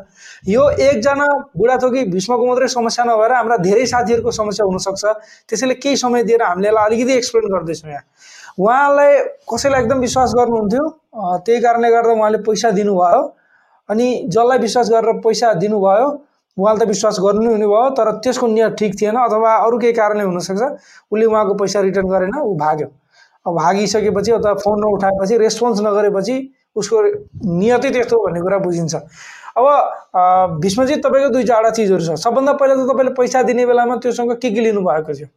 S1: यो एकजना बुढाथोकी भीष्मको मात्रै समस्या नभएर हाम्रा धेरै साथीहरूको समस्या हुनसक्छ। त्यसैले केही समय दिएर हामीले यसलाई अलिकति एक्सप्लेन गर्दैछौँ यहाँ। उहाँलाई कसैलाई एकदम विश्वास गर्नुहुन्थ्यो। त्यही कारणले गर्दा उहाँले पैसा दिनुभयो। अनि जसलाई विश्वास गरेर पैसा दिनुभयो उहाँले त विश्वास गर्नु नै हुने भयो तर त्यसको नियत ठिक थिएन अथवा अरू केही कारणले हुनसक्छ। उसले उहाँको पैसा रिटर्न गरेन ऊ भाग्यो। अब भागिसकेपछि अथवा फोन नउठाएपछि रेस्पोन्स नगरेपछि उसको नियतै त्यस्तो भन्ने कुरा बुझिन्छ। अब भीष्मजी तपाईँको दुई चारवटा चिजहरू छ। सबभन्दा पहिला त तपाईँले पैसा दिने बेलामा त्योसँग के के लिनुभएको थियो?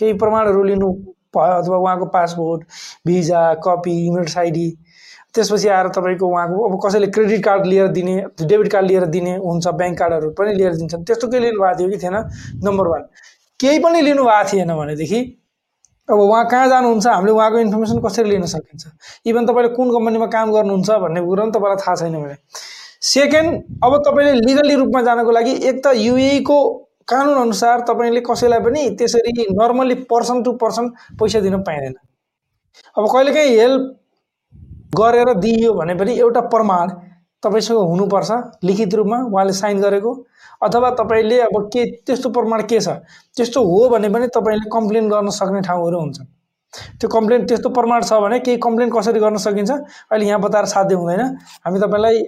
S1: केही प्रमाणहरू लिनु भयो अथवा उहाँको passport visa copy emails ID? त्यसपछि आएर तपाईँको उहाँको अब कसैले क्रेडिट कार्ड लिएर दिने डेबिट कार्ड लिएर दिने हुन्छ ब्याङ्क कार्डहरू पनि लिएर दिन्छन्। त्यस्तो केही लिनुभएको थियो कि थिएन? नम्बर वान केही पनि लिनुभएको थिएन भनेदेखि अब उहाँ कहाँ जानुहुन्छ? हामीले उहाँको इन्फर्मेसन कसरी लिन सकिन्छ? इभन तपाईँले कुन कम्पनीमा काम गर्नुहुन्छ भन्ने कुरा पनि तपाईँलाई थाहा छैन भने। सेकेन्ड अब तपाईँले लिगली रूपमा जानको लागि एक त युएको कानुन अनुसार तपाईँले कसैलाई पनि त्यसरी नर्मल्ली पर्सन टु पर्सन पैसा दिन पाइँदैन। अब कहिलेकाहीँ हेल्प गरेर दिइयो भने पनि एउटा प्रमाण तपाईँसँग हुनुपर्छ लिखित रूपमा उहाँले साइन गरेको। अथवा तपाईँले अब के त्यस्तो प्रमाण के छ? त्यस्तो हो भने पनि तपाईँले कम्प्लेन गर्न सक्ने ठाउँहरू हुन्छ त्यो कम्प्लेन त्यस्तो प्रमाण छ भने केही कम्प्लेन कसरी गर्न सकिन्छ? अहिले यहाँ बताएर साध्य हुँदैन। हामी तपाईँलाई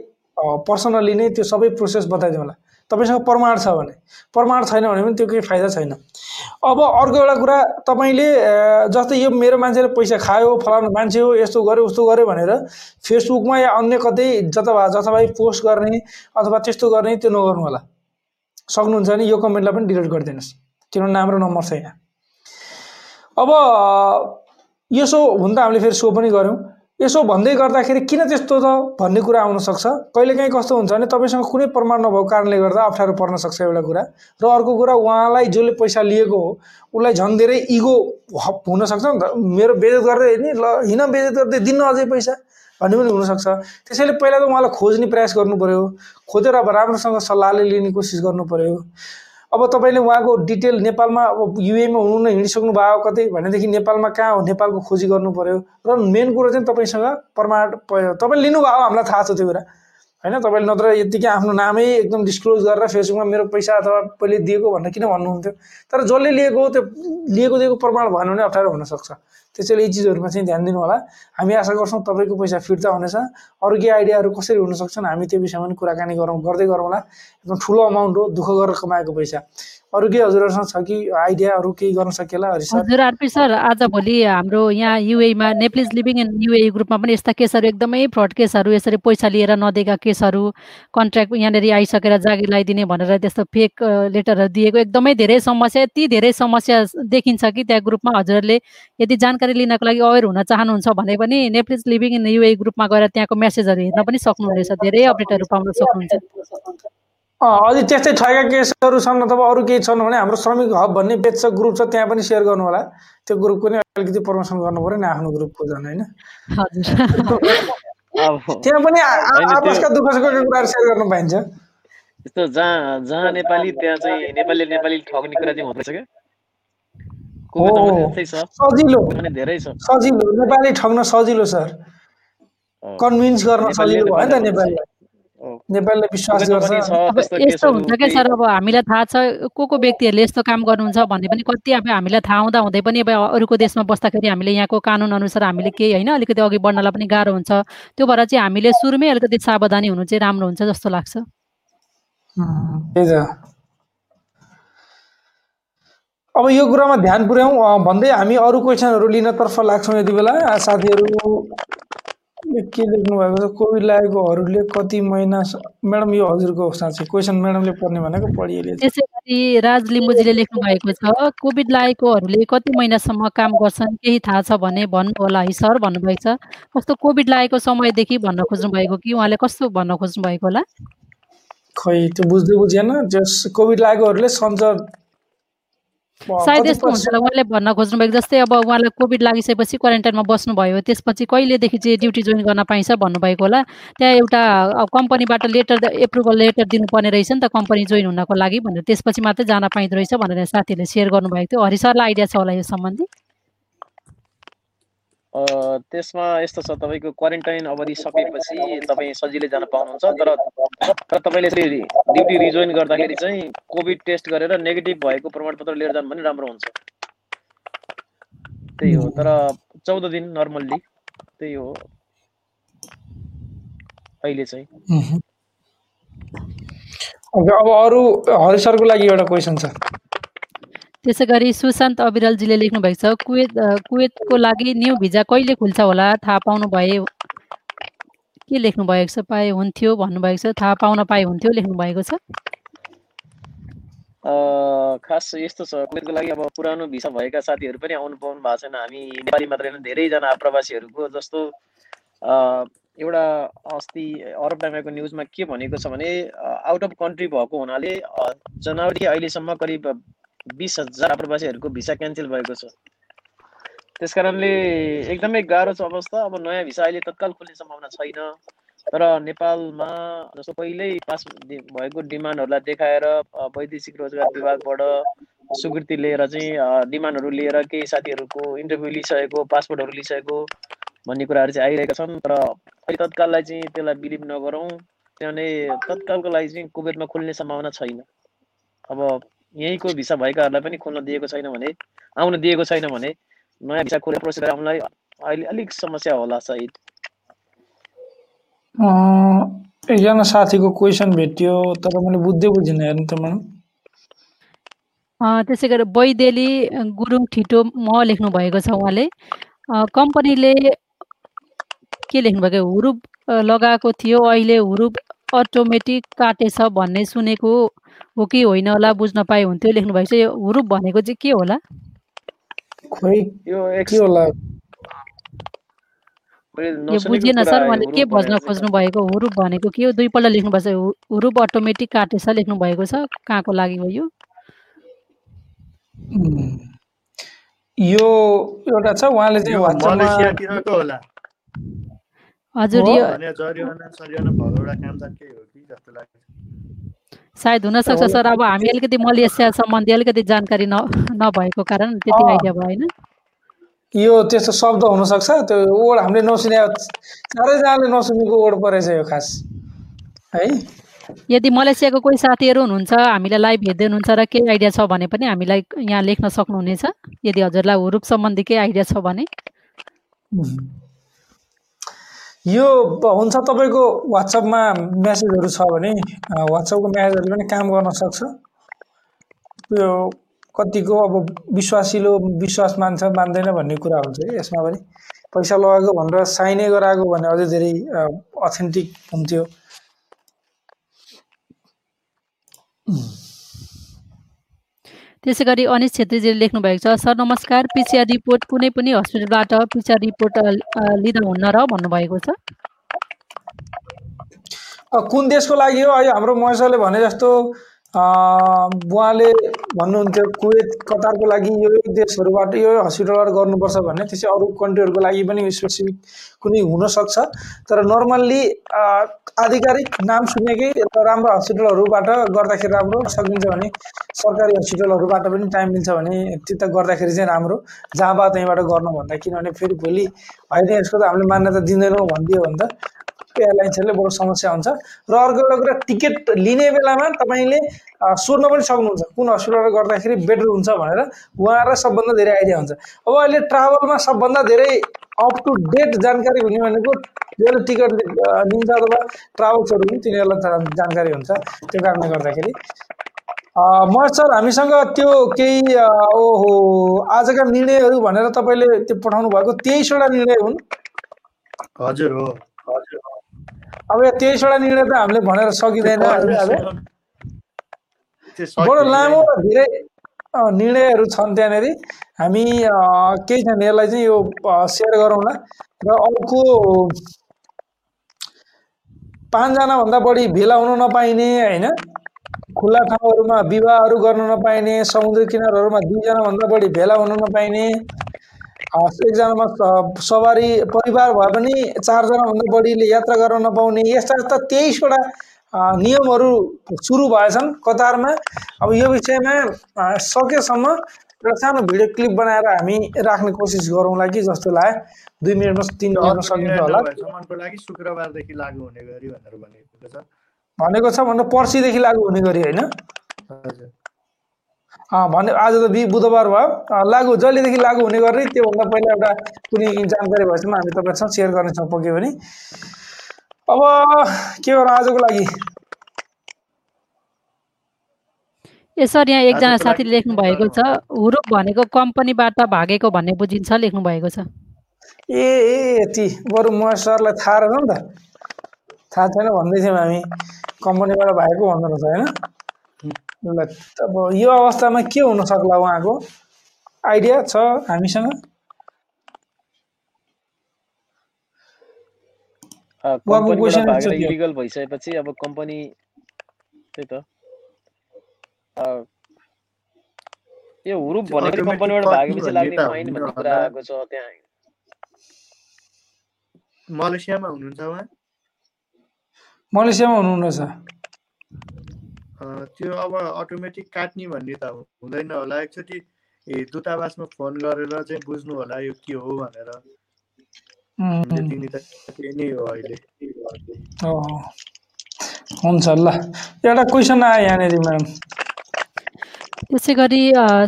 S1: पर्सनल्ली नै त्यो सबै प्रोसेस बताइदिउँ होला। तपाईँसँग प्रमाण छ भने प्रमाण छैन भने पनि त्यो केही फाइदा छैन। अब अर्को एउटा कुरा तपाईँले जस्तै यो मेरो मान्छेले पैसा खायो फलानु मान्छे हो यस्तो गर्यो उस्तो गर्यो भनेर फेसबुकमा या अन्य कतै जता जताभाइ पोस्ट गर्ने अथवा त्यस्तो गर्ने त्यो नगर्नु होला। सक्नुहुन्छ भने यो कमेन्टलाई पनि डिलिट गरिदिनुहोस्। किनभने नाम र नम्बर छैन। अब यसो हुन त हामीले फेरि सो पनि गऱ्यौँ। यसो भन्दै गर्दाखेरि किन त्यस्तो त भन्ने कुरा आउनसक्छ कहिलेकाहीँ कस्तो हुन्छ भने तपाईँसँग कुनै प्रमाण नभएको कारणले गर्दा अप्ठ्यारो पर्न सक्छ एउटा कुरा। र अर्को कुरा उहाँलाई जसले पैसा लिएको हो उसलाई झन् धेरै इगो हुनसक्छ नि त। मेरो बेजत गर्दै नि ल हिँड बेजत गर्दै दिन्न अझै पैसा भन्ने पनि हुनसक्छ। त्यसैले पहिला त उहाँलाई खोज्ने प्रयास गर्नु पऱ्यो खोजेर अब राम्रोसँग सल्लाहले लिने कोसिस गर्नु पऱ्यो अब तपाईँले उहाँको डिटेल नेपालमा अब युएमा हुनु नै हिँडिसक्नु भयो कतै भनेदेखि नेपालमा कहाँ हो नेपालको खोजी गर्नु पऱ्यो र मेन कुरो चाहिँ तपाईँसँग प्रमाण तपाईँले लिनुभयो हामीलाई थाहा छ त्यो कुरा। होइन तपाईँले नत्र यत्तिकै आफ्नो नामै एकदम डिस्क्लोज गरेर फेसबुकमा मेरो पैसा अथवा पहिले दिएको भनेर किन भन्नुहुन्थ्यो? तर जसले लिएको त्यो लिएको दिएको प्रमाण भएन भने अप्ठ्यारो हुनसक्छ। त्यसैले यी चिजहरूमा चाहिँ ध्यान दिनु होला। हामी आशा गर्छौँ तपाईँको पैसा फिर्ता हुनेछ। अरू केही आइडियाहरू कसरी हुनसक्छन् हामी त्यो विषयमा पनि कुराकानी गरौँ गर्दै गरौँला एकदम ठुलो अमाउन्ट हो दुःख गरेर कमाएको पैसा। अरू केही हजुरहरूसँग छ कि आइडिया अरू केही गर्न सकिएला सर?
S3: हजुर आरपी सर आज भोलि हाम्रो यहाँ युएमा नेप्लिज लिभिङ इन युए ग्रुपमा पनि यस्ता केसहरू एकदमै फ्रड केसहरू यसरी पैसा लिएर नदिएका केसहरू कन्ट्र्याक्ट यहाँनिर आइसकेर जागिर लगाइदिने भनेर त्यस्तो फेक लेटरहरू दिएको एकदमै धेरै समस्या यति धेरै समस्या देखिन्छ कि त्यहाँ ग्रुपमा हजुरहरूले यदि जानकारी लिनको लागि अवेर हुन चाहनुहुन्छ भने पनि नेप्लिज लिभिङ इन युए ग्रुपमा गएर त्यहाँको मेसेजहरू हेर्न पनि सक्नुहुनेछ धेरै अपडेटहरू पाउन सक्नुहुन्छ।
S1: अँ, अझै त्यस्तै ठगेका केसहरू छन् अथवा अरू केही छन् भने हाम्रो श्रमिक हब भन्ने पेज छ ग्रुप छ त्यहाँ पनि सेयर गर्नु होला। त्यो ग्रुप पनि अलिकति प्रमोसन गर्नु पऱ्यो नि आफ्नो ग्रुपको झन् होइन? त्यहाँ पनि आपसका दुःख सुखका कुराहरू सेयर गर्न पाइन्छ।
S4: यस्तो जहाँ जहाँ नेपाली त्यहाँ चाहिँ नेपालीले नेपाली ठग्ने कुरा चाहिँ हुँदैछ क्या?
S1: सजिलो।
S4: पनि धेरै छ।
S1: सजिलो। नेपाली ठग्न सजिलो सर। कन्भिन्स गर्न सजिलो भयो नि त
S4: नेपाली
S1: नेपालीलाई। नेपालीले विश्वास गर्छ।
S3: यस्तो हुन्छ क्या सर अब हामीलाई थाहा छ को को व्यक्तिहरूले यस्तो काम गर्नुहुन्छ भन्ने पनि कति अब हामीलाई थाहा हुँदा हुँदै पनि अब अरूको देशमा बस्दाखेरि हामीले यहाँको कानुन अनुसार हामीले केही होइन अलिकति अघि बढ्नलाई पनि गाह्रो हुन्छ। त्यो भएर चाहिँ हामीले सुरुमै अलिकति सावधानी हुनु चाहिँ राम्रो हुन्छ जस्तो लाग्छ।
S1: अब यो कुरामा ध्यान पुर्याउँ भन्दै हामी अरू क्वेसनहरू लिनतर्फ लाग्छौँ यति बेला। साथीहरू के लेख्नु भएको छ कोभिड लागेकोहरूले कति महिना म्याडम यो हजुरको साँच्चै क्वेसन म्याडमले पढ्ने भनेको पढिहाल्यो
S3: त्यसै गरी राज लिम्बुजीले लेख्नु भएको छ कोभिड लागेकोहरूले कति महिनासम्म काम गर्छन् केही थाहा छ भने भन्नु होला है सर भन्नुभएको छ। कस्तो कोभिड लागेको समयदेखि भन्न खोज्नु भएको कि उहाँले कस्तो भन्न खोज्नु भएको होला?
S1: खै त्यो बुझ्दै बुझेन जस कोभिड लागेकोहरूले सञ्चार
S3: सायद यस्तो हुन्छ होला उहाँले भन्न खोज्नु भएको जस्तै अब उहाँलाई कोभिड लागिसकेपछि क्वारेन्टाइनमा बस्नुभयो त्यसपछि कहिलेदेखि चाहिँ ड्युटी जोइन गर्न पाइन्छ भन्नुभएको होला। त्यहाँ एउटा कम्पनीबाट लेटर एप्रुभल लेटर दिनुपर्ने रहेछ नि त कम्पनी जोइन हुनको लागि भनेर त्यसपछि मात्रै जान पाइँदो रहेछ भनेर साथीहरूले सेयर गर्नुभएको थियो। हरि सरलाई आइडिया छ होला यो सम्बन्धी?
S4: त्यसमा यस्तो छ तपाईँको क्वारेन्टाइन अवधि सकेपछि तपाईँ सजिलै जान पाउनुहुन्छ। तर तर तपाईँले ड्युटी रिजोइन गर्दाखेरि चाहिँ कोभिड टेस्ट गरेर नेगेटिभ भएको प्रमाणपत्र लिएर जानु पनि राम्रो हुन्छ। त्यही हो तर चौध दिन नर्मल्ली त्यही हो। अहिले चाहिँ।
S1: अब अरू हरि सरको लागि एउटा क्वेसन छ।
S3: त्यसै गरी सुशान्त अविरलजीले लेख्नु भएको छ कुवेत कुवेतको लागि न्यू भिजा कहिले खुल्छ होला? थाहा पाउनु भए के लेख्नु भएको छ? पाए हुन्थ्यो भन्नुभएको छ। थाहा पाउन पाए हुन्थ्यो लेख्नु भएको छ
S4: खास यस्तो छ। कुवेतको लागि अब पुरानो भिसा भएका साथीहरू पनि आउनु पाउनु भएको छैन। हामी नेपाली मात्रै होइन धेरैजना आप्रवासीहरूको जस्तो एउटा अस्ति अरब टाइमको न्युजमा के भनेको छ भने आउट अफ कन्ट्री भएको हुनाले जनवरी अहिलेसम्म करिब बिस हजार आप्रवासीहरूको भिसा क्यान्सल भएको छ। त्यस कारणले एकदमै गाह्रो छ अवस्था। अब नयाँ भिसा अहिले तत्काल खुल्ने सम्भावना छैन। तर नेपालमा जस्तो पहिल्यै पास भएको डिमान्डहरूलाई देखाएर वैदेशिक रोजगार विभागबाट स्वीकृति लिएर चाहिँ डिमान्डहरू लिएर केही साथीहरूको इन्टरभ्यू लिइसकेको पासपोर्टहरू लिइसकेको भन्ने कुराहरू चाहिँ आइरहेका छन्। तर अहिले तत्काललाई चाहिँ त्यसलाई बिलिभ नगरौँ। किनभने तत्कालको लागि चाहिँ कुवेतमा खुल्ने सम्भावना छैन। अब यहीँको भिसा भएकाहरूलाई पनि खोल्न दिएको छैन भने आउन दिएको छैन भने नयाँ भिसा खोलेर प्रोसेस आउनलाई अहिले अलिक समस्या होला सायद
S1: अँ, एकजना साथीको क्वेसन भेट्यो तर मैले बुझ्दै बुझिनँ हेर्नु त
S3: त्यसै गरी बैदेली गुरुङ ठिटो म लेख्नु भएको छ उहाँले। अ, कम्पनीले के लेख्नुभएको हुरुप लगाएको थियो अहिले हुरुप अटोमेटिक काटेछ भन्ने सुनेको हो कि होइन होला बुझ्न पाए हुन्थ्यो लेख्नुभएको छ यो हुरुप भनेको चाहिँ के होला?
S1: खोइ
S4: यो
S1: के होला?
S4: कुरा
S3: सर
S4: यो
S3: उहाँले के
S4: चाहिँ
S3: खोज्नु भएको हुरुप भनेको के हो? दुईपल्ट लेख्नुभएको छ हु- हुरुप अटोमेटिक काटेछ लेख्नु भएको छ कहाँको लागि हो यो?
S1: यो एउटा छ उहाँले चाहिँ
S2: यो
S1: वाट्सएपमा
S2: मलेसियातिरको होला
S3: हजुर? यो सायद हुनसक्छ। सर अब हामी अलिकति मलेसिया सम्बन्धी अलिकति जानकारी न नभएको कारण त्यति। आइडिया भएन
S1: यो त्यस्तो शब्द हुनसक्छ त्यो वर्ड हामीले नसुने चारैजनाले नसुनेको वर्ड परेछ यो खास है
S3: यदि मलेसियाको कोही साथीहरू हुनुहुन्छ हामीलाई लाइभ हेर्दै हुनुहुन्छ र केही आइडिया छ भने पनि हामीलाई यहाँ लेख्न सक्नुहुनेछ यदि हजुरलाई हुरुप सम्बन्धी केही आइडिया छ भने.
S1: यो हुन्छ तपाईँको वाट्सएपमा म्यासेजहरू छ भने वाट्सएपको म्यासेजहरूले पनि काम गर्न सक्छ। यो कतिको अब विश्वासिलो विश्वास मान्छ मान्दैन भन्ने कुरा हुन्छ कि यसमा पनि। पैसा लगाएको भनेर साइनै गराएको भने अझै धेरै अथेन्टिक हुन्थ्यो।
S3: त्यसै गरी अनिश छेत्रीजीले लेख्नु भएको छ सर नमस्कार। पिसिआर रिपोर्ट कुनै पनि हस्पिटलबाट पिसिआर रिपोर्ट लिँदा हुन्न र? भन्नुभएको छ।
S1: कुन देशको लागि हो? अहिले हाम्रो महेशले भने जस्तो उहाँले भन्नुहुन्थ्यो कुवेत कतारको लागि यो देशहरूबाट यो हस्पिटलबाट गर्नुपर्छ भन्ने। त्यसै अरू कन्ट्रीहरूको लागि पनि स्पेसिफिक कुनै हुनसक्छ। तर नर्मल्ली आधिकारिक नाम सुनेकै र राम्रो हस्पिटलहरूबाट गर्दाखेरि राम्रो सकिन्छ भने सरकारी हस्पिटलहरूबाट पनि टाइम मिल्छ भने त्यता गर्दाखेरि चाहिँ राम्रो। जहाँबाट त्यहीँबाट गर्नुभन्दा किनभने फेरि भोलि होइन यसको त हामीले मान्यता दिँदैनौँ भनिदियो भने त। एयरलाइन्सहरूले बडो समस्या हुन्छ। र अर्को एउटा कुरा टिकट लिने बेलामा तपाईँले सोध्न पनि सक्नुहुन्छ। कुन हस्पिटलबाट गर्दाखेरि बेटर हुन्छ भनेर। उहाँहरूलाई सबभन्दा धेरै आइडिया हुन्छ। अब अहिले ट्राभलमा सबभन्दा धेरै अप टु डेट जानकारी हुने भनेको जसले टिकट लिन्छ अथवा ट्राभल्सहरू पनि तिनीहरूलाई त जानकारी हुन्छ। त्यो कारणले गर्दाखेरि। म सर हामीसँग त्यो केही ओहो आजका निर्णयहरू भनेर तपाईँले त्यो पठाउनु भएको तेइसवटा निर्णय हुन्।
S2: हजुर हो।
S1: अब यो तेइसवटा निर्णय त हामीले भनेर सकिँदैन। बडो लामो धेरै निर्णयहरू छन् त्यहाँनिर। हामी केही छन् यसलाई चाहिँ यो सेयर गरौँला र अर्को पाँचजनाभन्दा बढी भेला हुन नपाइने होइन? खुल्ला ठाउँहरूमा विवाहहरू गर्न नपाइने समुद्र किनारहरूमा दुईजनाभन्दा बढी भेला हुन नपाइने। एकजनामा सवारी परिवार भए पनि चारजनाभन्दा बढीले यात्रा गर्न नपाउने यस्ता यस्ता तेइसवटा नियमहरू सुरु भएछन् कतारमा। अब यो विषयमा सकेसम्म एउटा सानो भिडियो क्लिप बनाएर हामी राख्ने कोसिस गरौँला कि जस्तो लाग्यो। दुई मिनटमा तिन मिनटमा सकिन्छ होला।
S2: नभएसम्मको लागि शुक्रबारदेखि लागू हुने गरी भनेर भनेको छ।
S1: भनेको छ भन्दा पर्सिदेखि लागु हुने गरी होइन? भने आज त बि बुधबार भयो। लागु जहिलेदेखि लागु हुने गरी त्योभन्दा पहिला एउटा कुनै जानकारी भएसम्म हामी तपाईँहरूसँग सेयर गर्नेछौँ पक्यो भने। अब के गरौँ आजको लागि?
S3: यसरी यहाँ एकजना साथीले
S2: लागि
S3: लेख्नु भएको छ हुरुप भनेको कम्पनीबाट भागेको भन्ने बुझिन्छ। लेख्नु भएको छ।
S1: ए ए यति। बरु म सरलाई थाहा रहेछ नि त। थाहा छैन भन्दै थियौँ हामी। कम्पनीबाट भएको भन्दो रहेछ होइन? ल अब यो अवस्थामा के हुन सक्ला उहाँको? आइडिया छ हामीसँग?
S4: इलिगल भइसकेपछि अब कम्पनी त्यही त। अ, यो हुरुप भनेको कम्पनीबाट भागेपछि लाग्ने फाइन भन्ने। कुरा आएको छ त्यहाँ।
S2: मलेसियामा हुनुहुन्छ उहाँ?
S1: मलेसियामा हुनुहुनेछ
S2: अँ, त्यो अब अटोमेटिक काट्ने भन्ने त हुँदैन होला। एकचोटि ए दूतावासमा फोन गरेर चाहिँ बुझ्नु होला यो के हो भनेर। त्यही नै हो अहिले।
S1: हुन्छ ल। एउटा क्वेसन आयो यहाँनिर म्याडम
S3: त्यसै गरी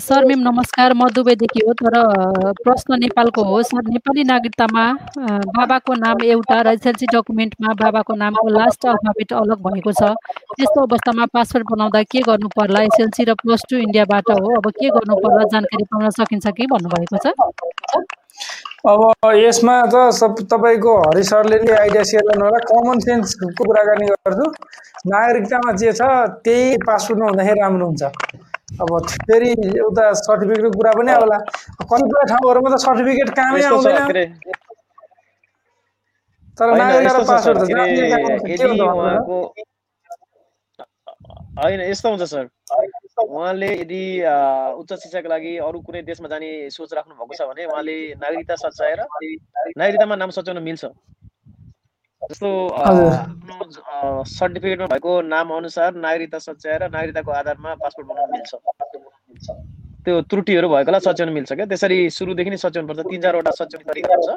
S3: सर मेम नमस्कार म दुबईदेखि हो तर प्रश्न नेपालको हो। सर नेपाली नागरिकतामा बाबाको नाम एउटा र एसएलसी डकुमेन्टमा बाबाको नामको लास्ट अल्फाबेट अलग भएको छ। त्यस्तो अवस्थामा पासपोर्ट बनाउँदा के गर्नु पर्ला एसएलसी र प्लस टू इन्डियाबाट हो। अब के गर्नु पर्ला जानकारी पाउन सकिन्छ कि भन्नुभएको छ?
S1: अब यसमा त सब तपाईँको हरि सरले नै आइडिया सेयर गर्नु होला। कमन सेन्सको कुराकानी गर्छु। नागरिकतामा जे छ त्यही पासपोर्टमा हुँदाखेरि राम्रो हुन्छ। अब फेरि उता सर्टिफिकेटको कुरा पनि आउला कतिपय ठाउँहरूमा त सर्टिफिकेट कामै आउँदैन तर
S4: होइन यस्तो
S1: हुन्छ।
S4: सर उहाँले यदि उच्च शिक्षाको लागि अरू कुनै देशमा जाने सोच राख्नु भएको छ भने उहाँले नागरिकता सच्याएर नागरिकतामा नाम सच्याउन मिल्छ जस्तो। आफ्नो सर्टिफिकेटमा भएको नाम अनुसार नागरिकता सच्याएर नागरिकताको आधारमा पासपोर्ट बनाउन मिल्छ। त्यो त्रुटिहरू भएकोलाई सच्याउन मिल्छ क्या। त्यसरी सुरुदेखि नै सच्याउनु पर्छ। तिन चारवटा सच्याउने तरिका हुन्छ।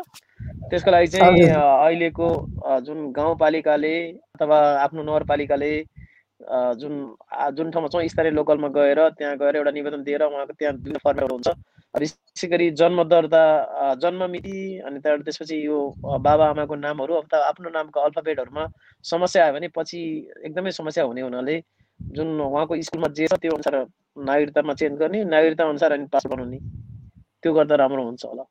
S4: त्यसको लागि चाहिँ अहिलेको जुन गाउँपालिकाले अथवा आफ्नो नगरपालिकाले जुन जुन ठाउँमा चाहिँ स्तरीय लोकलमा गएर त्यहाँ गएर एउटा निवेदन दिएर उहाँको त्यहाँ जुन फर्मेट हुन्छ। विशेष गरी जन्म दर्ता जन्म मिति अनि त्यहाँबाट त्यसपछि यो अ, बाबा आमाको नामहरू अथवा आफ्नो नामको अल्फाबेटहरूमा समस्या आयो भने पछि एकदमै समस्या हुने हुनाले जुन उहाँको स्कुलमा जे छ त्यो अनुसार नागरिकतामा चेन्ज गर्ने नागरिकता अनुसार अनि पास बनाउने त्यो गर्दा राम्रो हुन्छ होला।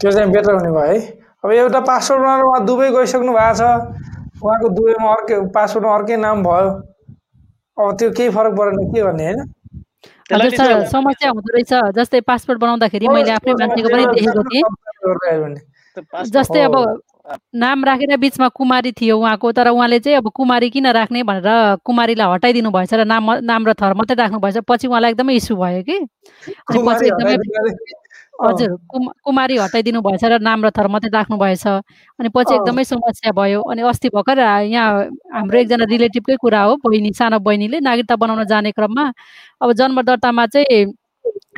S1: त्यो चाहिँ बेटर हुने भयो है। अब एउटा पासपोर्ट बनाएर उहाँ दुबई गइसक्नु भएको छ। उहाँको दुबईमा अर्कै पासपोर्टमा अर्कै नाम भयो। अब त्यो केही फरक परेन के भन्ने होइन?
S3: समस्या हुँदो रहेछ जस्तै पासपोर्ट बनाउँदाखेरि मैले आफ्नै मान्छेको पनि देखेको थिएँ। जस्तै अब। नाम राखेर बिचमा कुमारी थियो उहाँको तर उहाँले चाहिँ अब कुमारी किन राख्ने भनेर कुमारीलाई हटाइदिनु भएछ र नाम नाम र थर मात्रै राख्नु भएछ पछि उहाँलाई एकदमै इस्यु भयो कि। अनि पछि एकदमै हजुर कुम कुमारी हटाइदिनु भएछ र नाम र थर मात्रै राख्नु भएछ। अनि पछि। एकदमै समस्या भयो। अनि अस्ति भर्खर यहाँ हाम्रो एकजना रिलेटिभकै कुरा हो बहिनी सानो बहिनीले नागरिकता बनाउन जाने क्रममा। अब जन्म दर्तामा चाहिँ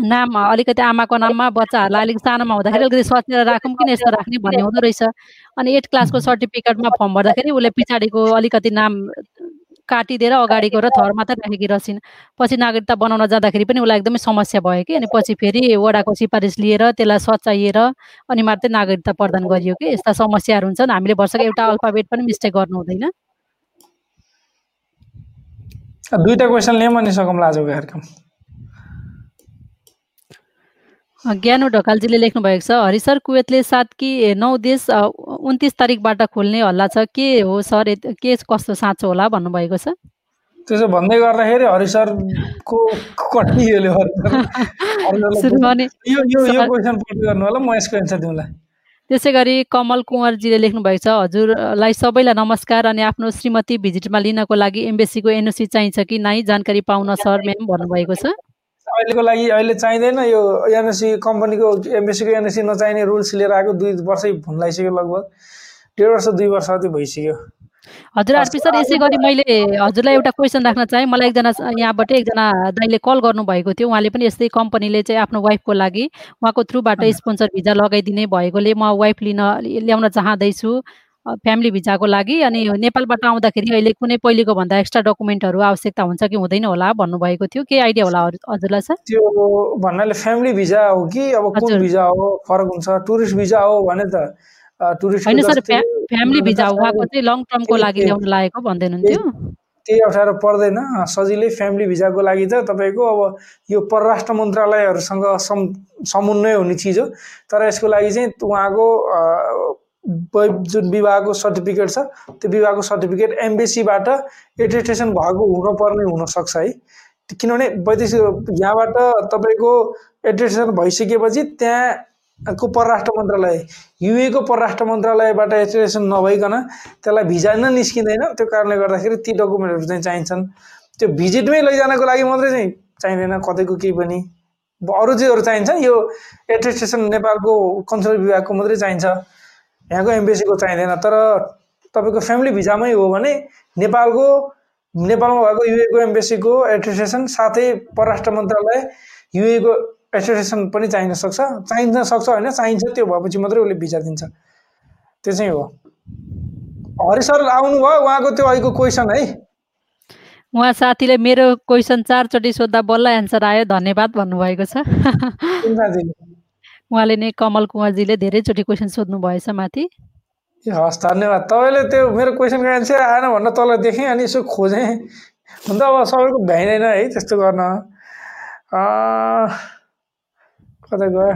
S3: नाम अलिकति आमाको नाममा बच्चाहरूलाई अलिक सानोमा हुँदाखेरि अलिकति सचेर राखौँ किन यस्तो राख्ने भन्ने हुँदो रहेछ। अनि एट क्लासको सर्टिफिकेटमा फर्म भर्दाखेरि उसले पछाडिको अलिकति नाम काटिदिएर अगाडिको र थर मात्रै राखेकी रहेछिन्। पछि नागरिकता बनाउन जाँदाखेरि पनि उसलाई एकदमै समस्या भयो कि। अनि पछि फेरि वडाको सिफारिस लिएर त्यसलाई सच्याइएर अनि मात्रै नागरिकता प्रदान गरियो कि। यस्ता समस्याहरू हुन्छन्। हामीले वर्षको एउटा अल्फाबेट पनि मिस्टेक गर्नु हुँदैन।
S1: दुईवटा क्वेसन लियौँ अनि सकौँला आजको कार्यक्रम
S3: ज्ञानु ढकालजीले लेख्नु भएको छ हरि सर कुवेतले सात कि नौ देश उन्तिस तारिकबाट खोल्ने हल्ला छ? के हो सर? के कस्तो साँचो होला? भन्नुभएको छ।
S1: त्यसो भन्दै गर्दाखेरि हरि सरको
S3: त्यसै गरी कमल कुँवरजीले लेख्नु भएको छ हजुरलाई सबैलाई नमस्कार अनि आफ्नो श्रीमती भिजिटमा लिनको लागि एम्बेसीको एनओसी चाहिन्छ कि? नै जानकारी पाउन सर म्याम भन्नुभएको छ।
S1: अहिलेको लागि अहिले चाहिँदैन। यो एनएससी कम्पनीको एमबिसीको एनएससी नचाहिने रुल्स लिएर आएको दुई वर्षै भुन लगाइसक्यो लगभग। डेढ वर्ष दुई वर्ष जति भइसक्यो।
S3: हजुर आरपी सर यसै गरी मैले हजुरलाई एउटा क्वेसन राख्न चाहेँ। मलाई एकजना यहाँबाट एकजना दाइले कल गर्नुभएको थियो। उहाँले पनि यस्तै कम्पनीले चाहिँ आफ्नो वाइफको लागि उहाँको थ्रुबाट स्पोन्सर भिजा लगाइदिने भएकोले म वाइफ लिन ल्याउन चाहँदैछु। फ्यामिली भिजाको लागि अनि नेपालबाट आउँदाखेरि अहिले कुनै पहिलेको भन्दा एक्स्ट्रा डकुमेन्टहरू आवश्यकता हुन्छ कि हुँदैन होला भन्नुभएको थियो? के आइडिया होला हजुर- हजुरलाई सर?
S1: त्यो भन्नाले फ्यामिली भिजा हो कि? अब कुन। भिजा हो? फरक हुन्छ। टुरिस्ट भिजा हो भने त टुरिस्ट
S3: होइन सर फ्या फ्यामिली भिजा उहाँको चाहिँ लङ टर्मको लागि ल्याउन लागेको भन्दै हुनुहुन्थ्यो
S1: केही अप्ठ्यारो पर्दैन। सजिलै फ्यामिली भिजाको लागि त तपाईँको अब यो परराष्ट्र मन्त्रालयहरूसँग सम् समन्वय हुने चिज हो। तर यसको लागि चाहिँ उहाँको जुन विवाहको सर्टिफिकेट छ त्यो विवाहको सर्टिफिकेट एम्बेसीबाट एटेस्टेसन भएको हुनुपर्ने हुनसक्छ है। किनभने वैदेशिक यहाँबाट तपाईँको एटेस्टेसन भइसकेपछि त्यहाँको परराष्ट्र मन्त्रालय युएको परराष्ट्र मन्त्रालयबाट एटेस्टेसन नभइकन त्यसलाई भिजा नै निस्किँदैन। त्यो कारणले गर्दाखेरि ती डकुमेन्टहरू चाहिँ चाहिन्छन्। त्यो भिजिटमै लैजानको लागि मात्रै चाहिँ चाहिँदैन कतैको केही पनि। अरू चिजहरू चाहिन्छ यो एटेस्टेसन नेपालको कन्सुलर विभागको मात्रै चाहिन्छ। यहाँको एम्बेसीको चाहिँदैन तर तपाईँको फ्यामिली भिजामै हो भने नेपालको नेपालमा भएको युएको एम्बेसीको एटेस्टेसन साथै परराष्ट्र मन्त्रालय युएको एटेस्टेसन पनि चाहिन सक्छ। चाहिन सक्छ होइन चाहिन्छ त्यो भएपछि मात्रै उसले भिजा दिन्छ। त्यो चाहिँ हो। हरि सर आउनुभयो उहाँको त्यो अहिलेको क्वेसन है।
S3: उहाँ साथीले मेरो क्वेसन चारचोटि सोद्धा बल्ल एन्सर आयो धन्यवाद भन्नुभएको छ। उहाँले नै कमल कुँवरजीले धेरैचोटि क्वेसन सोध्नु भएछ माथि।
S1: ए हस् धन्यवाद। तपाईँले त्यो मेरो क्वेसनको एन्सर आएन भनेर तल देखेँ अनि यसो खोजेँ। हुन त अब सबैको भ्याइँदैन है त्यस्तो गर्न। कता गयो?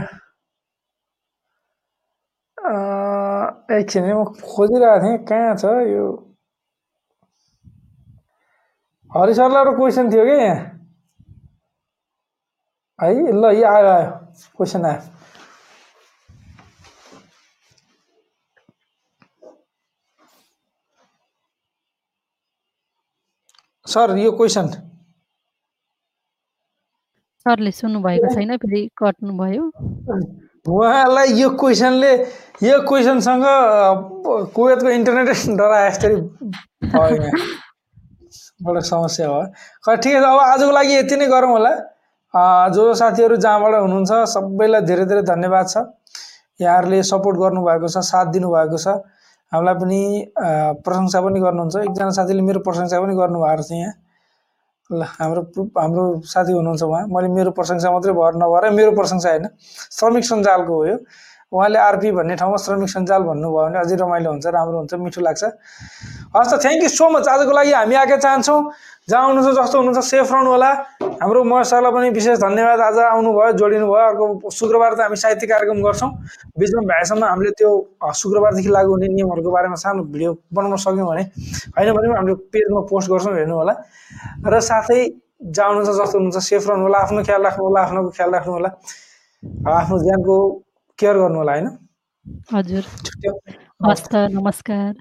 S1: एकछिन म खोजिरहेको थिएँ कहाँ छ यो? हरि सरलाई एउटा क्वेसन थियो कि यहाँ? है ल यो आयो आयो क्वेसन आयो। सर यो क्वेसन।
S3: सरले सुन्नुभएको छैन फेरि कट्नुभयो।
S1: उहाँलाई यो क्वेसनले यो क्वेसनसँग कुवेतको इन्टरनेट डराए जस्तै बडो समस्या भयो खै ठिकै छ अब आजको लागि यति नै गरौँ होला। जो जो साथीहरू जहाँबाट हुनुहुन्छ सबैलाई धेरै धेरै धन्यवाद छ। यहाँहरूले सपोर्ट गर्नुभएको छ साथ दिनुभएको छ। हामीलाई पनि प्रशंसा पनि गर्नुहुन्छ। एकजना साथीले मेरो प्रशंसा पनि गर्नुभएको छ यहाँ। ल हाम्रो हाम्रो साथी हुनुहुन्छ उहाँ। मैले मेरो प्रशंसा मात्रै भएर नभएर मेरो प्रशंसा होइन श्रमिक सञ्जालको हो यो। उहाँले आरपी भन्ने ठाउँमा श्रमिक सञ्जाल भन्नुभयो भने अझै रमाइलो हुन्छ राम्रो हुन्छ मिठो लाग्छ। हस् त थ्याङ्क यू सो मच आजको लागि हामी आएका चाहन्छौँ। जहाँ हुनुहुन्छ जस्तो हुनुहुन्छ सेफ रहनु होला हाम्रो महेश सरलाई पनि विशेष धन्यवाद। आज आउनुभयो जोडिनु भयो अर्को शुक्रबार त हामी साहित्य कार्यक्रम गर्छौँ। बिचमा भ्याएसम्म हामीले त्यो शुक्रबारदेखि लागु हुने नियमहरूको बारेमा सानो भिडियो बनाउन सक्यौँ भने होइन भने पनि हामीले पेजमा पोस्ट गर्छौँ हेर्नु होला र साथै जहाँ हुनुहुन्छ जस्तो हुनुहुन्छ सेफ रहनु होला आफ्नो ख्याल राख्नु होला आफ्नोको ख्याल राख्नु होला आफ्नो ज्यानको केयर गर्नु होला होइन?
S3: हजुर। नमस्कार।